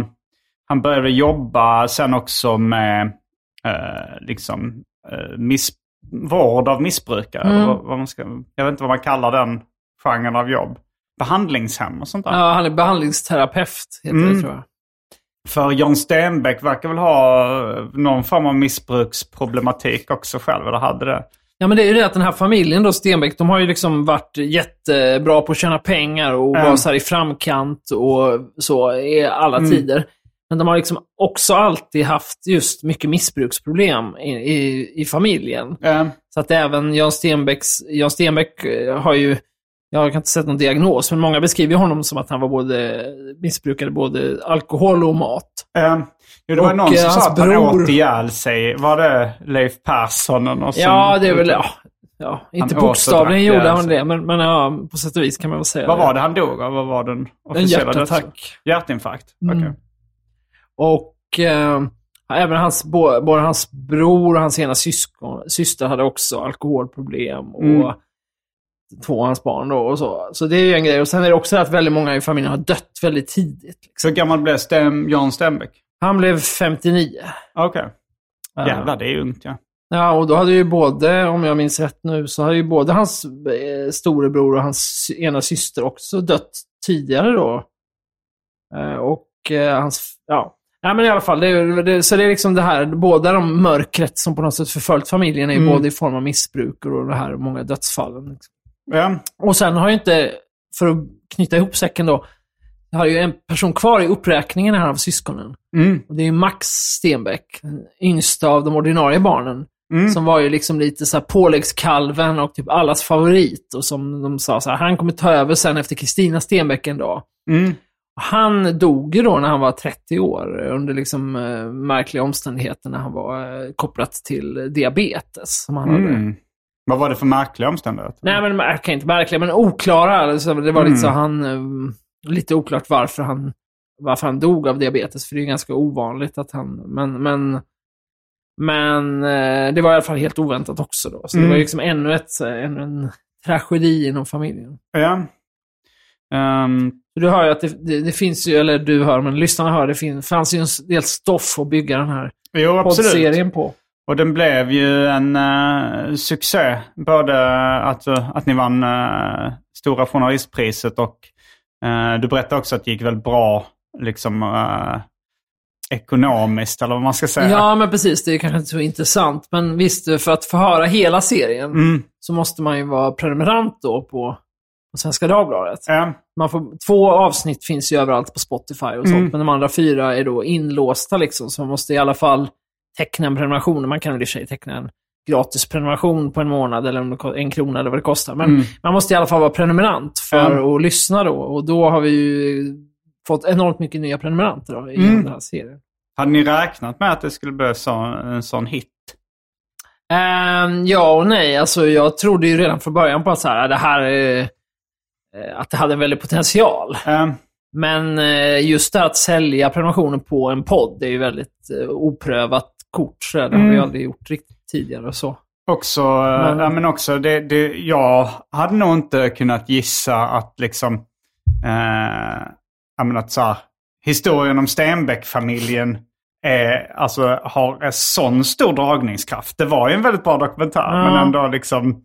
han började jobba sen också med eh, liksom uh, miss, vård av missbrukare. Mm. Vad, vad man ska, jag vet inte vad man kallar den genren av jobb. Behandlingshem och sånt där. Ja, han är behandlingsterapeut, heter Mm. det tror jag. För John Stenbeck verkar väl ha eh, någon form av missbruksproblematik också själv, eller hade det. Ja, men det är ju det att den här familjen då, Stenbeck, de har ju liksom varit jättebra på att tjäna pengar och Mm. vara så här i framkant och så i alla Mm. tider. Men de har liksom också alltid haft just mycket missbruksproblem i, i, i familjen. Eh, Så att även Jan Stenbecks, Jan Stenbeck eh, har ju, jag har inte sett någon diagnos, men många beskriver honom som att han var både missbrukade både alkohol och mat. eh, jo, det var Och, någon eh, som sa hans att han bror- åt ihjäl sig. Var det Leif Persson? något Ja, det är väl, ja, ja inte och bokstavligen gjorde han det, men, men ja, på sätt och vis kan man väl säga Vad det. var det han dog av? Vad var den En officiella hjärtattack. döds- Hjärtinfarkt? Mm. Okej. Och eh, även hans, både hans bror och hans ena syskon, syster hade också alkoholproblem. Och Mm. Två av hans barn då och så. Så det är ju en grej. Och sen är det också att väldigt många i familjen har dött väldigt tidigt. Liksom. Så gammal blev Sten, Jan Stenbeck? Han blev 59. Okej. Ja. Jävlar, det är ungt ja. Ja, och då hade ju både, om jag minns rätt nu, så hade ju både hans eh, storebror och hans ena syster också dött tidigare då. Eh, och eh, hans, ja. Nej men i alla fall, det, det, så det är liksom det här, båda de mörkret som på något sätt förföljt familjen är Mm. både i form av missbruk och det här många dödsfallen. Liksom. Ja. Och sen har ju inte, för att knyta ihop säcken då, jag har ju en person kvar i uppräkningen här av syskonen. Mm. Och det är Max Stenbeck, den yngsta av de ordinarie barnen. Mm. Som var ju liksom lite så här påläggskalven och typ allas favorit. Och som de sa så här, han kommer ta över sen efter Kristina Stenbeck en dag. Mm. Han dog ju då när han var 30 år under liksom eh, märkliga omständigheter när han var eh, kopplat till diabetes. Som han hade. Mm. Vad var det för märkliga omständigheter? Nej, men märkliga, inte märkliga, men oklara. Alltså, det var lite så Mm. han... eh, Lite oklart varför han, varför han dog av diabetes, för det är ganska ovanligt att han... Men, men, men eh, det var i alla fall helt oväntat också då. Så det Mm. var liksom ännu, ett, ännu en tragedi inom familjen. Ja. Så Du hör ju att det, det, det finns ju, eller du hör, men lyssnarna hör, det finns, fanns ju en del stoff att bygga den här jo, poddserien på. Och den blev ju en eh, succé. Både att, att ni vann uh, Stora Journalistpriset och eh, du berättade också att det gick väldigt bra liksom, eh, ekonomiskt, eller vad man ska säga. Ja, men precis. Det är kanske inte så intressant. Men visst, för att få höra hela serien Mm. så måste man ju vara prenumerant då på, på Svenska Dagbladet. Ja. Man får, två avsnitt finns ju överallt på Spotify och sånt, Mm. men de andra fyra är då inlåsta liksom, så man måste i alla fall teckna en prenumeration. Man kan väl i och för sig teckna en gratis prenumeration på en månad eller om en krona eller vad det kostar. Men Mm. man måste i alla fall vara prenumerant för Mm. att lyssna då. Och då har vi ju fått enormt mycket nya prenumeranter då, i Mm. den här serien. Hade ni räknat med att det skulle bli så, en sån hit? Ehm, ja och nej. Alltså, jag trodde ju redan från början på att, så här, det här, eh, att det hade en väldig potential. Um, Men eh, just det att sälja prenumerationer på en podd, är ju väldigt eh, oprövat kort. Så det har vi Mm. aldrig gjort riktigt tidigare så. Också, eh, Men- ja, men också det, det, jag hade nog inte kunnat gissa att liksom, eh, jag menar så här, historien om Stenbeck-familjen är, alltså, har en sån stor dragningskraft. Det var ju en väldigt bra dokumentär, Ja. men ändå liksom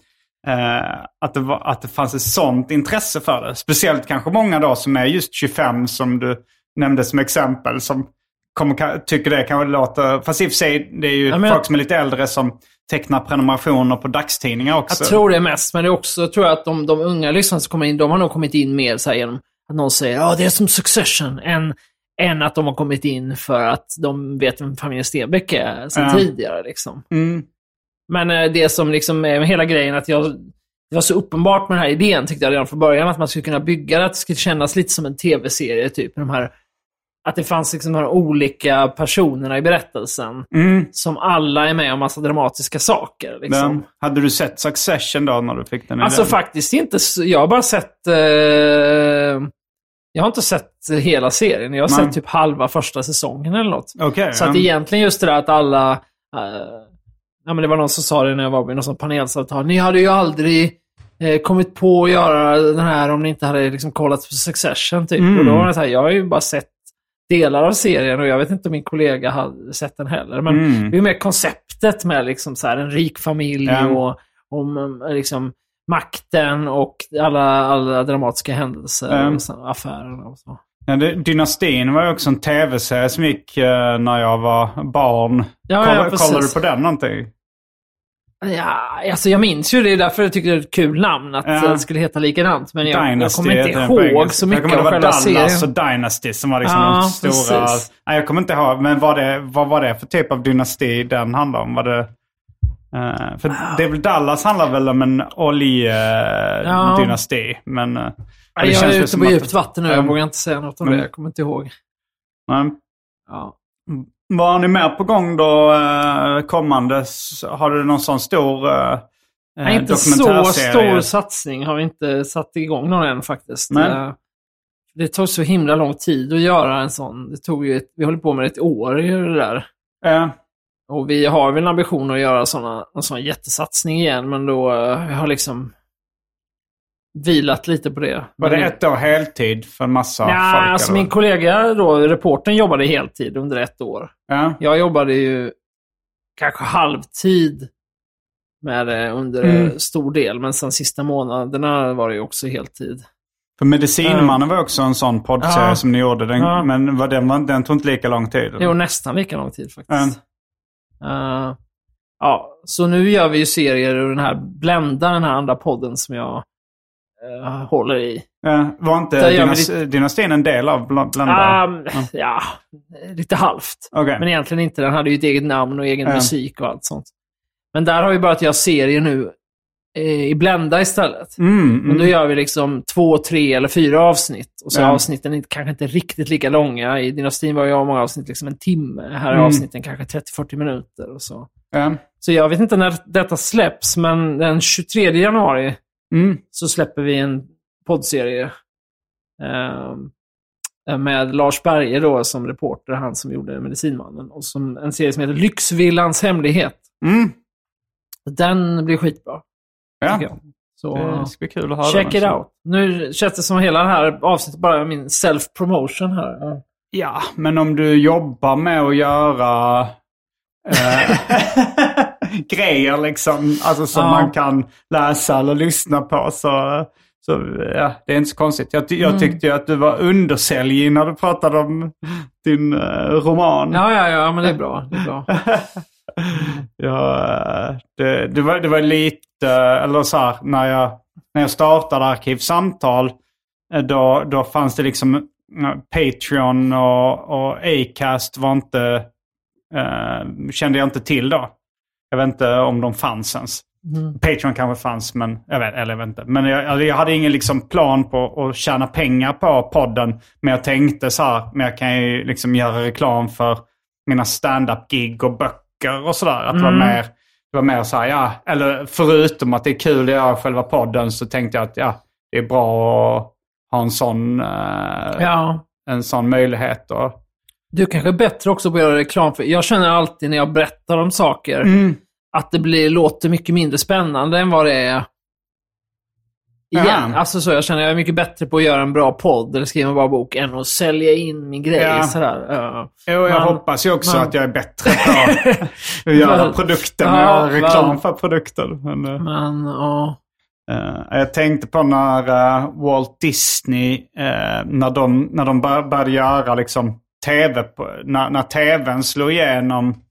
eh, att, det var, att det fanns ett sånt intresse för det. Speciellt kanske många då som är just 25 som du nämnde som exempel, som kommer, tycker det kanske låter, fast i och för sig det är ju Ja, folk jag- som är lite äldre som tecknar prenumerationer på dagstidningar också. Jag tror det mest, men det är också tror jag att de, de unga lyssnarna som kommer in, de har nog kommit in mer så här genom att någon säger ja det är som Succession, än, än att de har kommit in för att de vet vem familjen Stenbeck är sedan Ja. tidigare. Liksom. Mm. Men eh, det som liksom är med hela grejen, att jag, det var så uppenbart med den här idén, tyckte jag redan från början, att man skulle kunna bygga det, att det skulle kännas lite som en tv-serie, typ. De här, att det fanns liksom de här olika personerna i berättelsen, Mm. som alla är med om massa dramatiska saker. Liksom. Men, hade du sett Succession då när du fick den Alltså idén? faktiskt inte. Jag har bara sett... Eh, jag har inte sett hela serien. Jag har Nej. sett typ halva första säsongen eller något. Okej. Så att ja. egentligen just det där att alla... eh, ja, men det var någon som sa det när jag var vid något sånt panelsamtal. Ni hade ju aldrig eh, kommit på att göra den här om ni inte hade liksom kollat på Succession. Typ. Mm. Och då var det så här, jag har ju bara sett delar av serien och jag vet inte om min kollega hade sett den heller. Men Mm. det är mer konceptet med liksom så här en rik familj Ja. och om liksom makten och alla, alla dramatiska händelser Ja. och affärerna och så. Ja, det, Dynastin var ju också en tv-serie som gick eh, när jag var barn. Ja, Kolla, ja, kollade du på den någonting? Ja, alltså jag minns ju det, är därför jag tycker det är ett kul namn att Ja. det skulle heta likadant. Men jag, jag kommer inte ihåg så mycket jag kommer, av det var själva Dallas serien. och Dynasty som var liksom Ja, de stora... precis. Nej, jag kommer inte ihåg, men vad, det, vad var det för typ av dynasti den handlade om? Var det, eh, för det är väl Dallas handlar väl om en oljedynasti, men... Uh, Nej, jag är ute på djupt vatten nu, jag Mm. vågar inte säga något om Mm. det. Jag kommer inte ihåg. Nej. Ja. Vad har ni mer på gång då eh, kommande? Har du någon sån stor eh, Nej, inte så stor satsning har vi inte satt igång någon än faktiskt. Nej. Eh, Det tog så himla lång tid att göra en sån. Det tog ju ett, vi håller på med ett år det där. Eh, Och vi har väl en ambition att göra såna, en sån jättesatsning igen, men då uh, vi har liksom vilat lite på det. var det ett år heltid för en massa Ja, folk? alltså eller? min kollega då, reportern jobbade heltid under ett år. Ja. Jag jobbade ju kanske halvtid med det under Mm. stor del, men sen sista månaderna var det ju också heltid. För Medicinmannen var också en sån poddserie Ja. som ni gjorde. Den, Ja. Men var den, den tog inte lika lång tid? eller? Jo, nästan lika lång tid faktiskt. Eh, ja, så nu gör vi ju serier ur den här Blenda, den här andra podden som jag håller i. Ja, var inte dynastin en del av Bl- Blenda? Um, ja, lite halvt. Okej. Men egentligen inte. Den hade ju ett eget namn och egen Ja. musik och allt sånt. Men där har vi börjat göra serier nu eh, i Blenda istället. Mm, Och då mm. gör vi liksom två, tre eller fyra avsnitt. Och så är Ja. avsnitten inte, kanske inte riktigt lika långa. I Dynastin var ju många avsnitt liksom en timme. Här är Mm. avsnitten kanske 30-40 minuter och så. Ja. Så jag vet inte när detta släpps, men den 23 januari Mm. så släpper vi en poddserie. eh, med Lars Berge då som reporter, han som gjorde Medicinmannen. Och som, en serie som heter Lyxvillans hemlighet. Mm. Den blir skitbra, Ja. Så Det ska bli kul att höra check den it också. out. Nu känns det som hela det här avsnittet bara min self-promotion här. Ja. Ja, men om du jobbar med att göra eh, (laughs) (laughs) grejer liksom, alltså som Ja. man kan läsa eller lyssna på så, så ja, det är inte så konstigt. Jag, jag Mm. tyckte ju att du var undersäljig när du pratade om din eh, roman. Ja, ja, ja, men det är bra. Det är bra. (laughs) Ja, det, det, var, det var lite, eller så här, när jag, när jag startade Arkivsamtal, eh, då, då fanns det liksom eh, Patreon och, och Acast var inte, eh, kände jag inte till då. Jag vet inte om de fanns ens. Patreon kanske fanns, men jag vet, eller jag vet inte. Men jag, alltså, jag hade ingen liksom plan på att tjäna pengar på podden. Men jag tänkte så här, men jag kan ju liksom göra reklam för mina stand-up-gig och böcker och sådär. Att det var mer, det var mer så här, ja, eller förutom att det är kul att göra själva podden så tänkte jag att ja, det är bra att ha en sån, eh, Ja. en sån möjlighet. Och, Du kanske är bättre också på att göra reklam för... Jag känner alltid när jag berättar om saker att det blir, låter mycket mindre spännande än vad det är igen. Ja. Alltså så, jag känner att jag är mycket bättre på att göra en bra podd eller skriva en bra bok än att sälja in min grej. Ja. Sådär. Ja. Jo, jag Man- hoppas ju också man- att jag är bättre på att (laughs) göra produkten och Ja, reklam för produkten. Men, eh, Men, ja. Eh, jag tänkte på när eh, Walt Disney, när de, när de bör, började göra liksom tv, på, när, när tvn slog igenom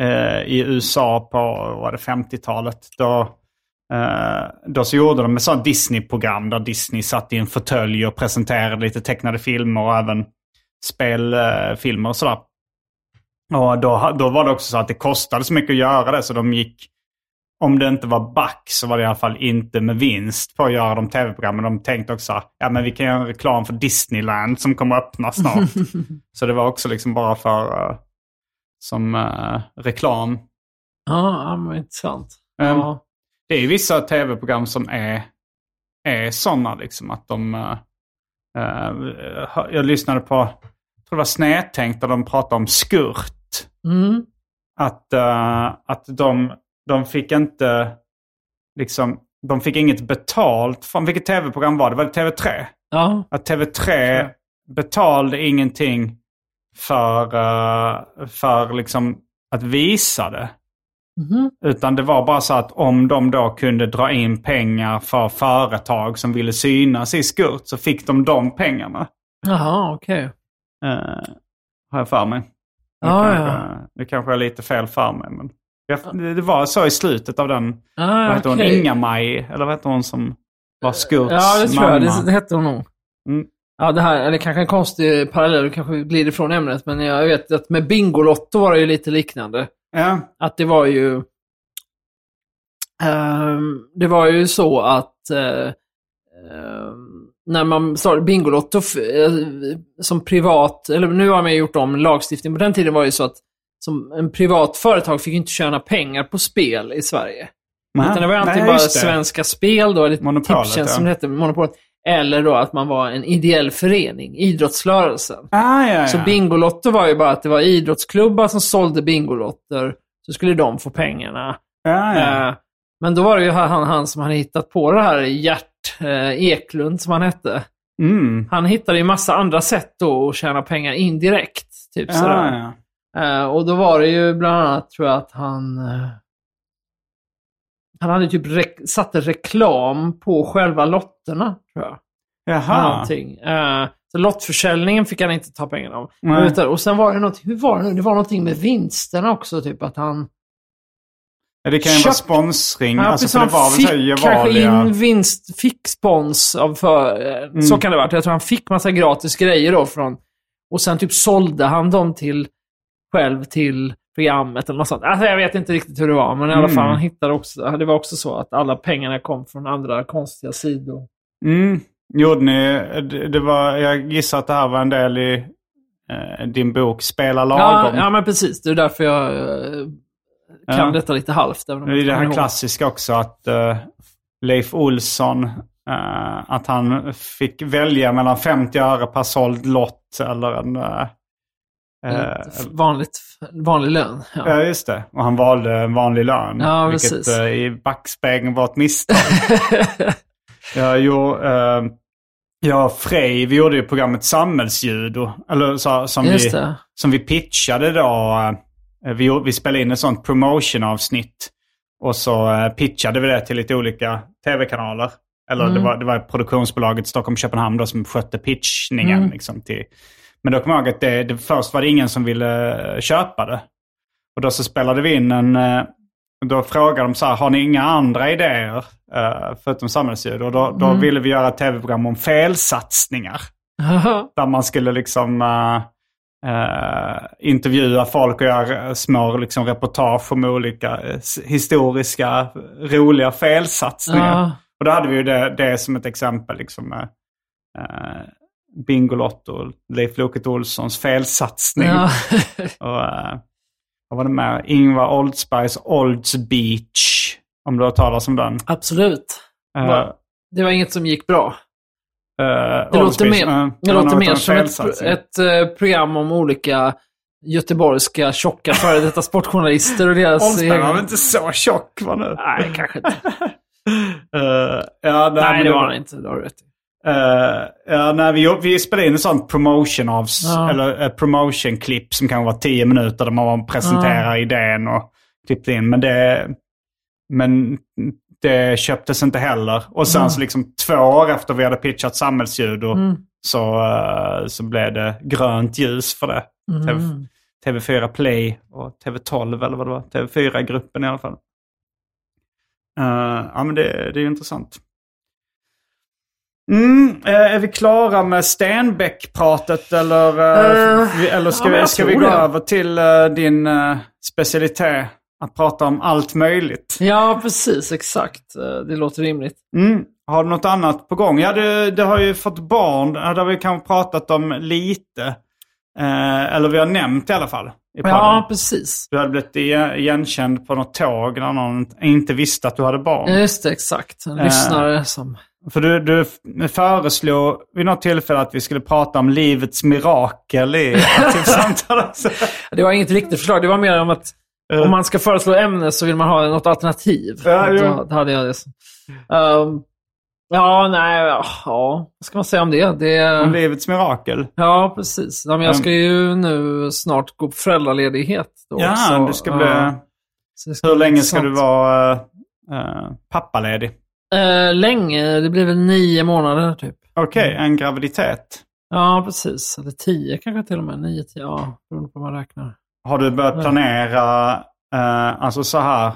eh, i USA på var det, 50-talet. Då, eh, då så gjorde de ett sånt Disney-program där Disney satt i en fåtölj och presenterade lite tecknade filmer och även spelfilmer eh, och sådär. Och då, då var det också så att det kostade så mycket att göra det så de gick om det inte var back så var det i alla fall inte med vinst på att göra de tv-programmen. De tänkte också ja men vi kan göra en reklam för Disneyland som kommer att öppna snart. (laughs) så det var också liksom bara för uh, som uh, reklam. Ja, men intressant. Ehm, Ja. Det är ju vissa tv-program som är, är sådana liksom att de... Uh, jag lyssnade på, jag tror det var Snedtänkt, där de pratade om skurt. Mm. att, att de, de fick inte, liksom, de fick inget betalt. Från vilket tv-program var det? Var det TV3? Ja. Att TV3 betalade ingenting för, eh, för liksom att visa det. Mhm. Utan det var bara så att om de då kunde dra in pengar för företag som ville synas i skurt så fick de de pengarna. Jaha, okej. Eh, har jag för mig. Nu Ja, kanske, ja. Nu kanske jag är lite fel för mig. Men det var så i slutet av den. Ah, vad hette hon? okej. Inga-Maj? Eller vad hette hon som var Skurts Ja, det tror mamma? jag. Det, det hette hon nog. Mm. Ja, det här, eller kanske en konstig parallell, du kanske glider ifrån ämnet, men jag vet att med Bingolotto var det ju lite liknande. Ja. Att det var ju... ehm, det var ju så att eh, ehm, när man startade Bingolotto eh, som privat, eller nu har man gjort om lagstiftningen, på den tiden var det ju så att som en privat företag fick ju inte tjäna pengar på spel i Sverige. Nej, Utan det var ju antingen bara. Svenska Spel då, eller Monopolet, Tipstjänst ja. som det hette, Monopolet. Eller då att man var en ideell förening, idrottsrörelsen. Ah, ja, ja. Så Bingolotto var ju bara att det var idrottsklubbar som sålde Bingolotter. Så skulle de få pengarna. ja, ja. Eh, Men då var det ju han, han som hade hittat på det här, Gert eh, Eklund som han hette. Mm. Han hittade ju massa andra sätt då att tjäna pengar indirekt. Typ sådär. Eh, och då var det ju bland annat, tror jag, att han... eh, han hade typ re- satte reklam på själva lotterna, tror jag. Jaha. Någonting. Eh, så lottförsäljningen fick han inte ta pengarna av. Utan, och sen var det något, hur var det nu? Det var någonting med vinsterna också, typ att han... Ja, det kan ju vara sponsring. Ja, alltså, han var fick kanske in vinst, fick spons av för... eh, Så kan det varit. Jag tror han fick massa gratis grejer då från... Och sen typ sålde han dem till själv till programmet eller något sånt. Alltså jag vet inte riktigt hur det var, men i alla fall han hittade också... Det var också så att alla pengarna kom från andra konstiga sidor. Mm. Gjorde ni, det, var, jag gissar att det här var en del i eh, din bok Spela Ja, lagom. ja, men precis. Det är därför jag eh, kan Ja. detta lite halvt. Det är det här klassiska också att eh, Leif Olsson, eh, att han fick välja mellan 50 öre per såld lott eller en... eh, vanligt, vanlig lön. Ja. Ja, just det. Och han valde en vanlig lön. Ja, vilket precis. eh, i backspegeln var ett misstag. (laughs) ja, jo, eh, och Frej, vi gjorde ju programmet Samhällsjudo. Eller så, som, vi, det. som vi pitchade då. eh, Vi, vi spelade in ett sånt promotion-avsnitt. Och så eh, pitchade vi det till lite olika tv-kanaler. Eller Mm. det, var, det var produktionsbolaget Stockholm-Köpenhamn då som skötte pitchningen. Mm. Liksom, till, men då kommer jag ihåg att det, det, först var det ingen som ville eh, köpa det. Och då så spelade vi in en... eh, Då frågade de så här, har ni inga andra idéer uh, förutom samhällsljud? Och då, då Mm. ville vi göra ett tv-program om felsatsningar. Där man skulle liksom... eh, eh, intervjua folk och göra små liksom, reportage om olika historiska roliga felsatsningar. Ja. Och då hade vi ju det, det som ett exempel. Liksom, eh, Bingolotto, Leif Loket Olssons felsatsning. Ja. (laughs) Och, eh, vad var det med? Ingvar Oldsbergs Olds Beach. Om du har talat om den. Absolut. Va? Det var inget som gick bra. eh, Det Olds låter Beach, mer, det låter mer som ett, ett eh, program om olika göteborgska tjocka före detta sportjournalister och deras... Oldsberg var väl inte så tjock var nu? Nej, kanske inte. (laughs) Ja, Nej, men det var han inte. Det har du rätt i. Eh, ja, nej, vi, vi spelade in en sån promotion av, Ja. eller ett promotion-klipp som kan vara tio minuter där man presenterar idén och klippte in. Men det, men det köptes inte heller. Och sen så liksom två år efter vi hade pitchat samhällsjudo så, eh, så blev det grönt ljus för det. TV, TV4 Play och TV12 eller vad det var. TV4-gruppen i alla fall. Eh, ja men det, det är ju intressant. Mm, eh, är vi klara med Stenbeck-pratet eller, vi, eller ska, ja, vi, ska vi gå det. över till din uh, specialitet? Att prata om allt möjligt. Ja, precis. Exakt. Det låter rimligt. Mm. Har du något annat på gång? Ja, du, du har ju fått barn. Det har vi kanske pratat om lite. Eh, eller vi har nämnt i alla fall. I. Ja, precis. Du hade blivit igen- igenkänd på något tåg när någon inte visste att du hade barn. Just det, exakt. En Eh. lyssnare som... För du, du föreslog vid något tillfälle att vi skulle prata om livets mirakel i (laughs) aktivsamtalet. Det var inget riktigt förslag. Det var mer om att om man ska föreslå ämne så vill man ha något alternativ. Ja, jo. då, hade jag det. Um, ja, nej, ja, vad ska man säga om det? det om livets mirakel. ja, precis. Ja, men jag ska ju nu snart gå på föräldraledighet. Då, Ja, så, du ska bli... ja, så det ska hur länge ska du vara uh, pappaledig? Eh, länge, det blir väl nio månader typ. Okej, en graviditet. Ja, precis. Eller tio kanske till och med. Nio, tio, ja, beroende på vad man räknar. Har du börjat planera, eh, alltså så här,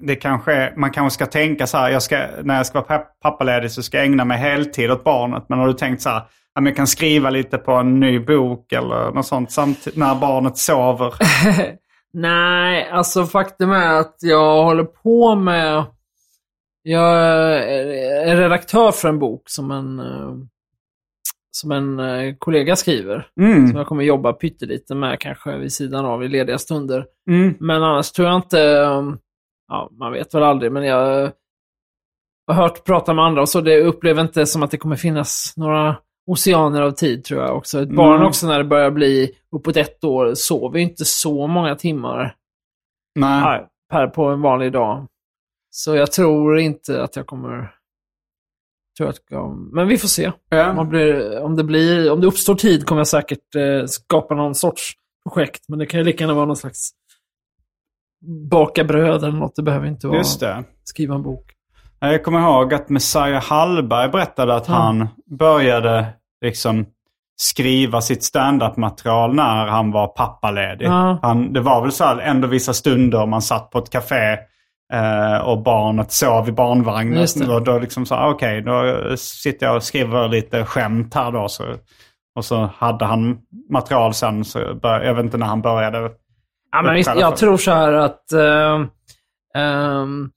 det kanske, man kanske ska tänka så här, jag ska, när jag ska vara papp- pappaledig så ska jag ägna mig heltid åt barnet. Men har du tänkt så här, att jag kan skriva lite på en ny bok eller något sånt samtidigt när barnet sover? (laughs) Nej, alltså faktum är att jag håller på med... Jag är redaktör för en bok som en, eh, som en eh, kollega skriver. Mm. Som jag kommer jobba pyttelite med kanske vid sidan av i lediga stunder. Mm. Men annars tror jag inte... um, Ja, man vet väl aldrig, men jag har hört prata med andra och så. Det upplever inte som att det kommer finnas några oceaner av tid tror jag också. Ett barn Mm. också när det börjar bli uppåt ett år sover ju inte så många timmar Nej. Nej, per på en vanlig dag. Så jag tror inte att jag kommer... Tror att jag, men vi får se. Om, Ja. blir, om, det blir, om det uppstår tid kommer jag säkert eh, skapa någon sorts projekt. Men det kan ju lika gärna vara någon slags baka bröd eller något. Det behöver inte vara Just det. skriva en bok. Jag kommer ihåg att Messiah Hallberg berättade att Ja. han började liksom skriva sitt standup-material när han var pappaledig. Ja. Han, det var väl så här ändå vissa stunder man satt på ett café eh, och barnet sov i barnvagnen. Då, då liksom så okej, då sitter jag och skriver lite skämt här då. Så, och så hade han material sen, så bör, jag vet inte när han började. Ja, men visst, jag tror så här att... ehm, ehm,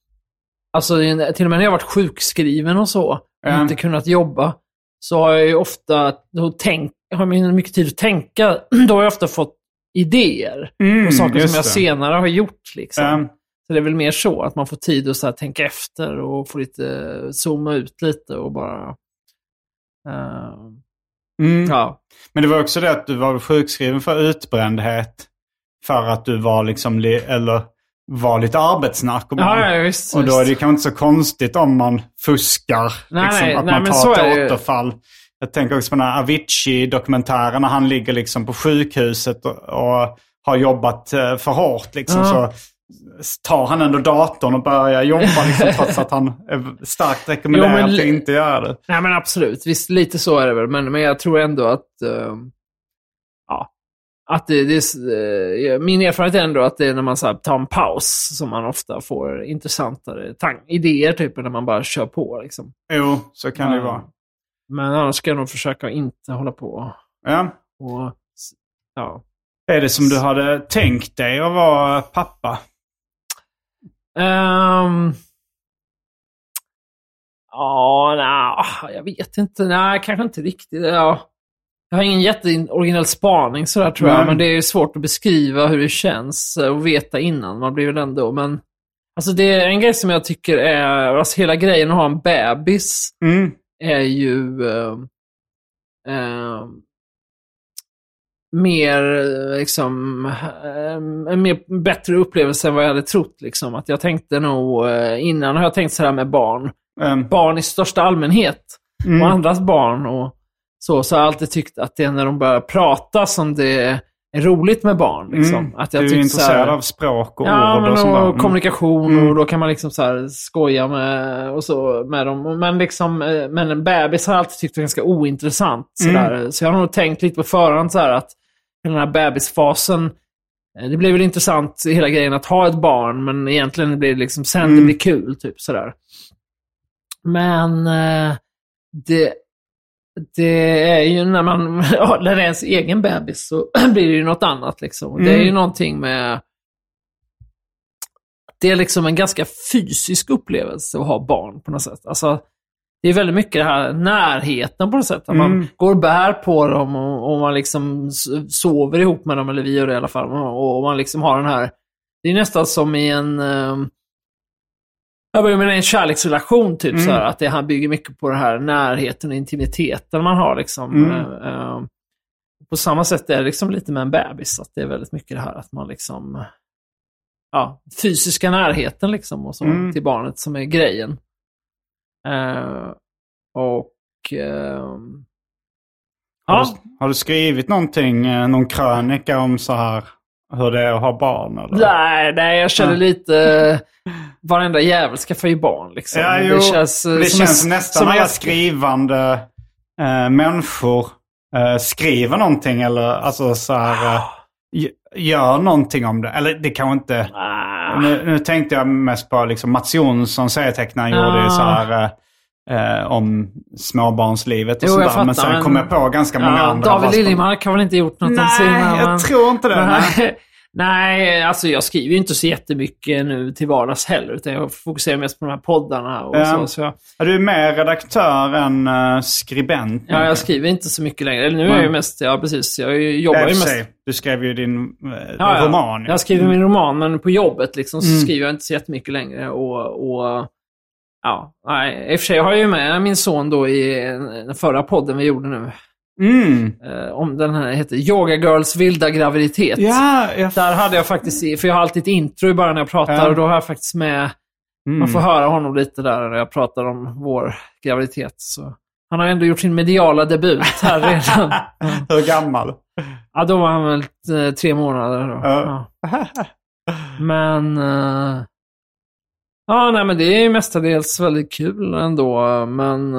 alltså till och med när jag varit sjukskriven och så, och Ja. inte kunnat jobba, så har jag ju ofta då tänk, har mycket tid att tänka. (clears throat) Då har jag ofta fått idéer Mm, och saker som jag det. senare har gjort. Liksom. Ja. Så det är väl mer så, att man får tid att så tänka efter och få lite, zooma ut lite och bara... ehm, Mm. ja. Men det var också det att du var sjukskriven för utbrändhet. För att du var liksom, li- eller var lite arbetsnarkoman. Ja, ja, visst, Och då är det kanske inte så konstigt om man fuskar. Nej, liksom, nej, att nej, man tar ett återfall. Jag tänker också på den här Avicii-dokumentären när han ligger liksom på sjukhuset och, och har jobbat eh, för hårt. Liksom, Ja. Så tar han ändå datorn och börjar jobba liksom, (laughs) trots att han är starkt rekommenderad Jo, men att inte göra det. Nej, men absolut. Visst, lite så är det väl. Men, men jag tror ändå att... ehm, ja. Att det, det eh, min erfarenhet är ändå att det är när man så här, tar en paus som man ofta får intressantare idéer, typ när man bara kör på. Liksom. Jo, så kan det ju Ja. vara. Men annars ska jag nog försöka inte hålla på Ja. och ja. Är det som du hade tänkt dig att vara pappa? Ehm. ja, nej, jag vet inte. Nej, kanske inte riktigt. Ja. Jag har ingen jätteoriginell spaning sådär tror jag, men det är svårt att beskriva hur det känns eh, och veta innan. Man blir väl ändå, men... Alltså det är en grej som jag tycker är, alltså hela grejen att ha en bebis Mm. är ju eh, eh, mer liksom eh, en mer, bättre upplevelse än vad jag hade trott. Liksom. Att jag tänkte nog, eh, innan har jag tänkt så här med barn. Ehm, Barn i största allmänhet mm. och andras barn och så, så har jag alltid tyckt att det är när de börjar prata som det är roligt med barn. Liksom. Mm. Att jag du är så här- intresserad av språk och Ja, ord men och sånt där. och Mm. kommunikation Mm. och då kan man liksom så skoja med, och så med dem. Men, liksom, eh, men en bebis har jag alltid tyckt var ganska ointressant. Så, Mm. så jag har nog tänkt lite på förhand så att den här bebisfasen, eh, det blir väl intressant hela grejen att ha ett barn, men egentligen blir det liksom sen det Mm. blir kul. typ sådär. Men eh, det, det är ju när man, ja, när det är ens egen bebis så (clears throat) blir det ju något annat. Liksom. Och Det är ju Mm. någonting med det är liksom en ganska fysisk upplevelse att ha barn på något sätt. Alltså, det är väldigt mycket det här närheten på något sätt. Att man Mm. går och bär på dem och, och man liksom sover ihop med dem, eller vi gör det i alla fall. Och, och man liksom har den här... Det är nästan som i en... ehm, jag menar en kärleksrelation, typ Mm. så här, att det här bygger mycket på den här närheten och intimiteten man har. Liksom. Mm. Eh, eh, på samma sätt är det liksom lite med en bebis, att det är väldigt mycket det här att man liksom... Ja, fysiska närheten liksom och så Mm. till barnet som är grejen. Eh, och... ehm, Har, ja, du, har du skrivit någonting, eh, någon krönika om så här hur det är att ha barn? Eller? nej, nej, jag känner lite... Varenda jävel skaffar ju barn liksom. Ja, jo, det känns, eh, det som känns en- nästan som alla skrivande eh, människor eh, skriver någonting eller alltså så här, eh, g- gör någonting om det. Eller det kanske inte... Nu, nu tänkte jag mest på liksom Mats Jonsson, serietecknaren, gjorde ju så här eh, eh, om småbarnslivet och Jo, sådär. Men sen men- kom jag på ganska många Ja, andra. David Liljemark har väl inte gjort något Nej, jag tror inte det. (laughs) Nej. Alltså jag skriver ju inte så jättemycket nu till vardags heller. Utan jag fokuserar mest på de här poddarna och Ja. så. så jag, Ja, Du är mer redaktör än eh, skribent. ja, jag skriver inte så mycket längre. Eller nu är jag mest, ja precis, jag jobbar Ja, ju mest... Du skrev ju din eh, Ja, ja. roman. ju. Jag skriver min roman, men på jobbet liksom så Mm. skriver jag inte så jättemycket längre. Och, och ja, nej, i och för sig har jag ju med min son då i den förra podden vi gjorde nu. Mm. Eh, om den här heter Yoga Girls vilda graviditet. Ja, jag... Där hade jag faktiskt, för jag har alltid ett intro i början när jag pratar Ja. och då har jag faktiskt med, Mm. man får höra honom lite där när jag pratar om vår graviditet. Så. Han har ändå gjort sin mediala debut här (laughs) redan. Hur gammal? Ja, då var han väl eh, tre månader. Då. Ja. Ja. (laughs) Men... eh, ja, nej men det är mestadels väldigt kul ändå, men...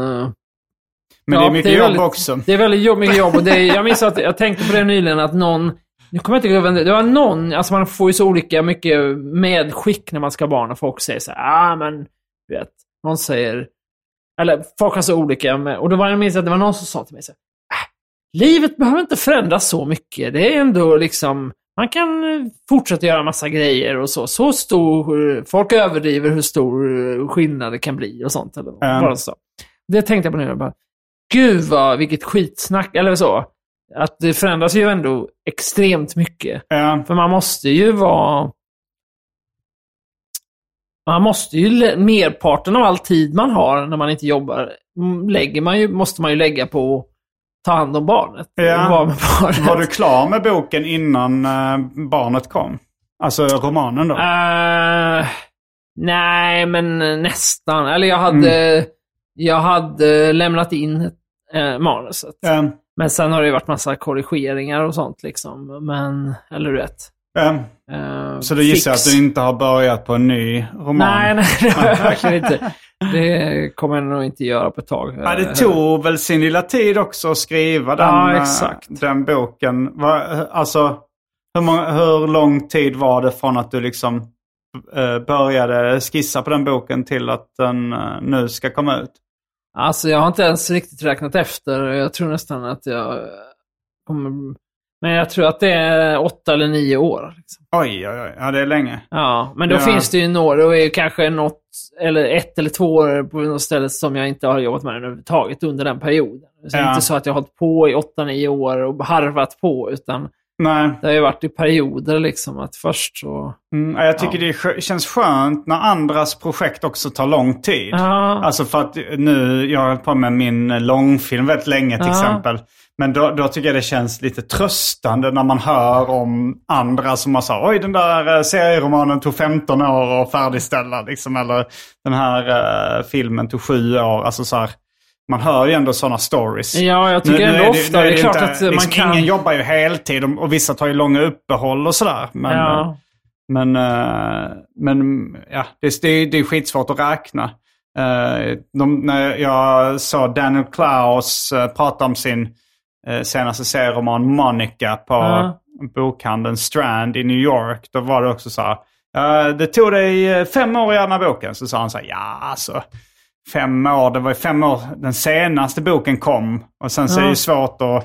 Men Ja, det är mycket det är jobb väldigt- också. Det är väldigt jobb, mycket jobb. Och det är, jag minns att jag tänkte på det nyligen att någon... Nu kommer jag inte ihåg vem det det var någon, alltså man får ju så olika mycket medskick när man ska ha barn och folk säger så här, ah men, du vet. Någon säger, eller folk har så olika, med, och då var jag minns att det var någon som sa till mig så här, äh, livet behöver inte förändras så mycket. Det är ändå liksom, man kan fortsätta göra massa grejer och så. Så stor, folk överdriver hur stor skillnad det kan bli och sånt. Eller Ja. bara så. Det tänkte jag på nu. Jag bara, Gud vad, vilket skitsnack, eller så. Att det förändras ju ändå extremt mycket. Ja. För man måste ju vara... Man måste ju, merparten av all tid man har när man inte jobbar, mm, lägger man ju, måste man ju lägga på att ta hand om barnet. Ja. Barnet. Var du klar med boken innan eh, barnet kom? Alltså romanen då? Eh, nej, men nästan. Eller jag hade, jag hade lämnat in uh, manuset. Ja. Men sen har det varit massa korrigeringar och sånt liksom. Men, eller du vet. Ja. eh, Så du gissar fix. att du inte har börjat på en ny roman? Nej, nej, det har jag (laughs) verkligen inte. Det kommer jag nog inte göra på ett tag. Ja, det tog väl sin lilla tid också att skriva den, Ja, eh, den boken. Va, alltså, hur, många, hur lång tid var det från att du liksom eh, började skissa på den boken till att den eh, nu ska komma ut? Alltså jag har inte ens riktigt räknat efter. Jag tror nästan att jag kommer... Men jag tror att det är åtta eller nio år. Liksom. Oj, oj, oj. Ja, det är länge. Ja, men då Ja. finns det ju några, och är kanske något, eller ett eller två år på något ställe som jag inte har jobbat med överhuvudtaget under den perioden. Så det är Ja. inte så att jag har hållit på i åtta, nio år och harvat på, utan Nej. det har ju varit i perioder liksom. Att först så... Mm, ja, jag tycker det är skö- känns skönt när andras projekt också tar lång tid. Ja, Alltså för att nu, jag har hållit på med min långfilm väldigt länge till Ja. exempel. Men då, då tycker jag det känns lite tröstande när man hör om andra som har sagt oj den där eh, serieromanen tog 15 år att färdigställa. Liksom, eller den här eh, filmen tog 7 år. Alltså så här, man hör ju ändå sådana stories. ja jag tycker ändå ofta, det är, klart att man liksom, kan... Ingen jobbar ju heltid och, och vissa tar ju långa uppehåll och sådär. Men, eh, ja. men, eh, men ja, det, det, det är skitsvårt att räkna. Eh, de, när jag såg Daniel Klaus prata om sin senaste serieroman Monica på Ja. bokhandeln Strand i New York. Då var det också så här. "Eh, det tog dig eh, fem år att göra den här boken. Så sa han så här, ja alltså. Fem år, det var ju fem år den senaste boken kom. Och sen så är det ju svårt att,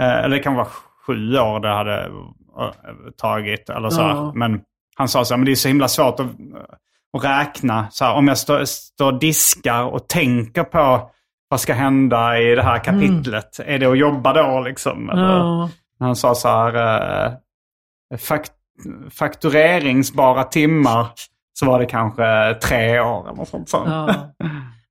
eh, eller det kan vara sju år det hade eh, tagit. Eller så. Ja. Men han sa så här, men det är så himla svårt att, att räkna. Så här, om jag står, står och diskar och tänker på vad ska hända i det här kapitlet. Är det att jobba då liksom? Eller, Ja. Han sa så här, eh, fakt, faktureringsbara timmar. Så var det kanske tre år eller sånt. Så. Ja.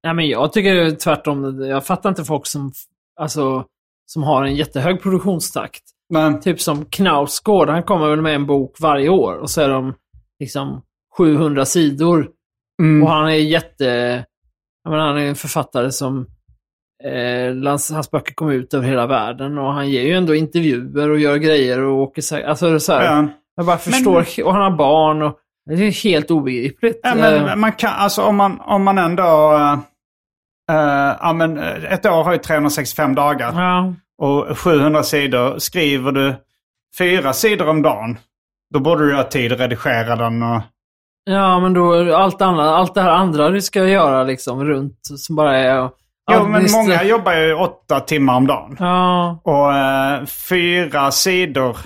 Nej, men jag tycker tvärtom. Jag fattar inte folk som, alltså, som har en jättehög produktionstakt. Men, Typ som Knausgård, han kommer väl med en bok varje år och så är de liksom 700 sidor. mm, Och han är jätte... Jag menar, han är en författare som... Eh, lands- hans böcker kommer ut över hela världen och han ger ju ändå intervjuer och gör grejer och åker så Alltså det är så här, ja. Jag bara förstår. Och han har barn och... Det är helt obegripligt. Ja, Eh, men man kan, alltså om man, om man ändå... eh, eh, ja, men eh, ett år har ju 365 dagar. ja. Och 700 sidor. Skriver du fyra sidor om dagen. Då borde du ha tid att redigera den. Och, Ja, men då allt, annat, allt det här andra du ska göra liksom runt som bara är... jo, men många jobbar ju åtta timmar om dagen. Ja, Och eh, fyra sidor,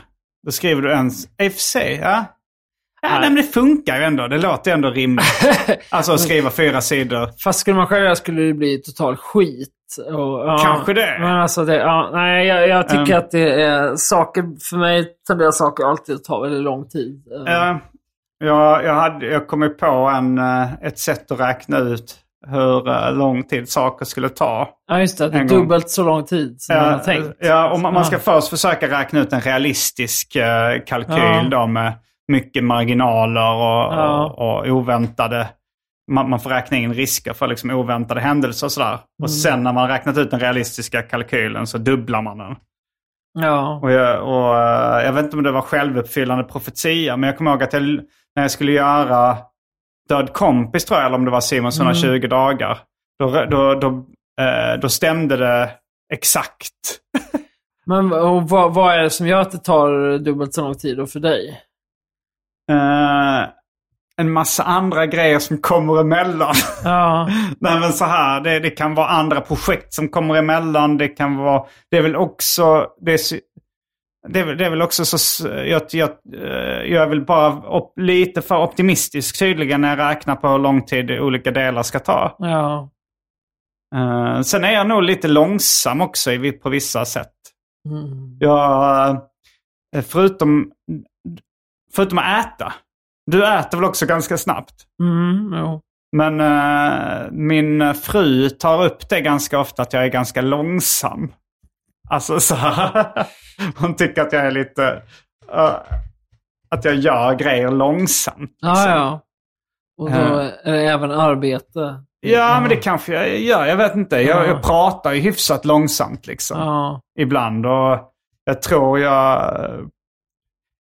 då skriver du ens... I och för sig, ja. Ja, nej, men det funkar ju ändå. Det låter ju ändå rimligt. (laughs) alltså att skriva fyra sidor. fast skulle man själv göra skulle det bli total skit. Och, ja, Kanske det. Men alltså det, ja, nej, jag, jag tycker Um. att det är saker, för mig tenderar saker alltid att ta väldigt lång tid. Ja, jag, jag, hade, jag kom ju på en, eh, ett sätt att räkna ut hur eh, lång tid saker skulle ta. Ja, just det. det är gång. dubbelt så lång tid som man har Ja, tänkt. ja, och man, man ska Ja. först försöka räkna ut en realistisk eh, kalkyl Ja. då med mycket marginaler och, Ja. och, och oväntade. Man, man får räkna in risker för liksom oväntade händelser och sådär. Mm. Och sen när man räknat ut den realistiska kalkylen så dubblar man den. Ja. Och jag, och, eh, jag vet inte om det var självuppfyllande profetia, men jag kommer ihåg att jag, när jag skulle göra Död kompis tror jag, eller om det var Simons 120 dagar. Då, då, då, eh, då stämde det exakt. (laughs) Men och vad, vad är det som gör att det tar dubbelt så lång tid då för dig? Eh, en massa andra grejer som kommer emellan. Ja, (laughs) Nej men så här, det, det kan vara andra projekt som kommer emellan. Det kan vara, det är väl också, det är, det är, väl- det är väl också så, jag, jag, eh, jag är väl bara op, lite för optimistisk tydligen när jag räknar på hur lång tid olika delar ska ta. ja. Eh, sen är jag nog lite långsam också på vissa sätt. Mm. Jag, eh, förutom, förutom att äta. Du äter väl också ganska snabbt? Mm, jo. Men eh, min fru tar upp det ganska ofta att jag är ganska långsam. Alltså så här. (laughs) Hon tycker att jag är lite... eh, att jag gör grejer långsamt. Ja, liksom. ja. Och då Ja. det även arbete. Ja, men det kanske jag gör. Jag vet inte. Jag, Ja. jag pratar ju hyfsat långsamt liksom. Ja. Ibland. Och jag tror jag...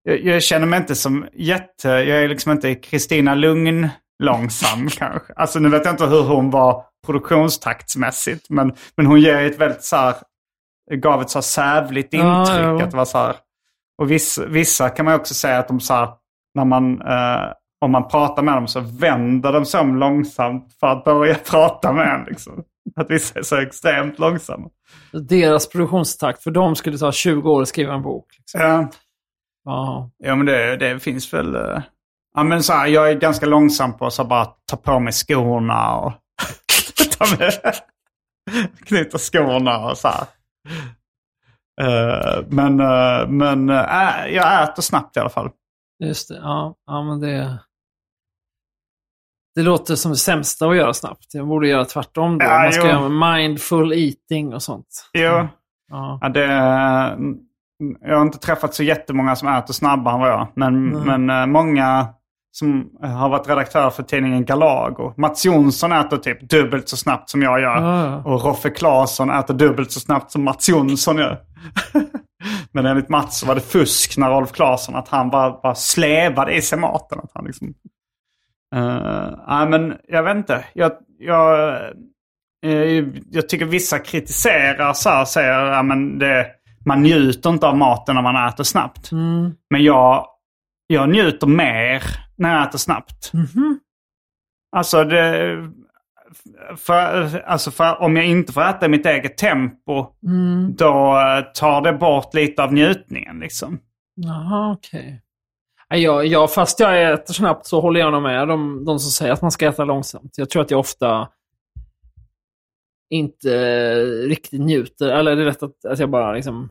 Jag, jag känner mig inte som jätte... Jag är liksom inte Kristina Lugn långsam (laughs) kanske. Alltså nu vet jag inte hur hon var produktionstaktsmässigt. Men, men hon ger ett väldigt så här... Gav ett så här sävligt intryck. jo. att det var så här, och vissa, vissa kan man också säga att de så här, när man... Eh, om man pratar med dem så vänder de sig om långsamt för att börja (laughs) prata med en. Liksom. Att vissa är så extremt långsamma. Deras produktionstakt, för de skulle ta 20 år att skriva en bok. Liksom. Ja, Ja. ja men det, det finns väl... eh, Ja, men så här, jag är ganska långsam på att bara ta på mig skorna och (laughs) knyta skorna och så här. Eh, men eh, men eh, jag äter snabbt i alla fall. Just det, ja, ja men det... Det låter som det sämsta att göra snabbt. Jag borde göra tvärtom då. Ja, Man ska jo. göra mindful eating och sånt. Jo, Ja. ja, det, jag har inte träffat så jättemånga som äter snabbare än vad jag. Men, men eh, många som har varit redaktör för tidningen Galago. Mats Jonsson äter typ dubbelt så snabbt som jag gör. Ja, ja. Och Roffe Claesson äter dubbelt så snabbt som Mats Jonsson gör. (laughs) Men enligt Mats så var det fusk när Rolf Claesson att han bara, bara slävade i sig maten. Att han liksom... Uh, men jag vet inte. Jag, jag, eh, jag tycker vissa kritiserar så här, säger att men det, man njuter inte av maten när man äter snabbt. Mm. Men jag, jag njuter mer när jag äter snabbt. Alltså, det, för, alltså för om jag inte får äta i mitt eget tempo, då eh, tar det bort lite av njutningen. Liksom. Jaha, okej. Okay. Jag, jag, fast jag äter snabbt så håller jag nog med de, de som säger att man ska äta långsamt. Jag tror att jag ofta inte riktigt njuter. Eller det är rätt att, att jag bara liksom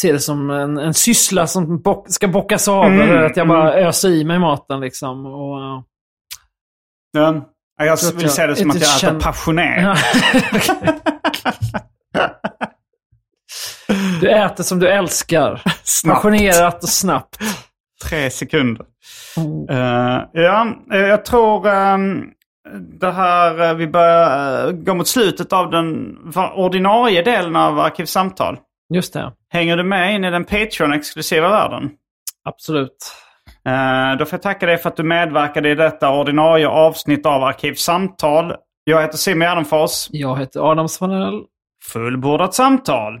ser det som en, en syssla som bock, ska bockas av. Mm, eller att jag bara öser i mig maten liksom. Och, uh, Ja. Jag vill jag se det som att jag äter känner- passionerat. (laughs) du äter som du älskar. Snabbt. Passionerat och snabbt. Tre sekunder. Mm. Eh, ja, eh, jag tror ehm, det här, eh, vi börjar eh, gå mot slutet av den ordinarie delen av Arkivsamtal. Just det. Hänger du med in i den Patreon-exklusiva världen? Absolut. Eh, då får jag tacka dig för att du medverkade i detta ordinarie avsnitt av Arkivsamtal. Jag heter Simon Gärdenfors. Jag heter Adam Svanell. Fullbordat samtal.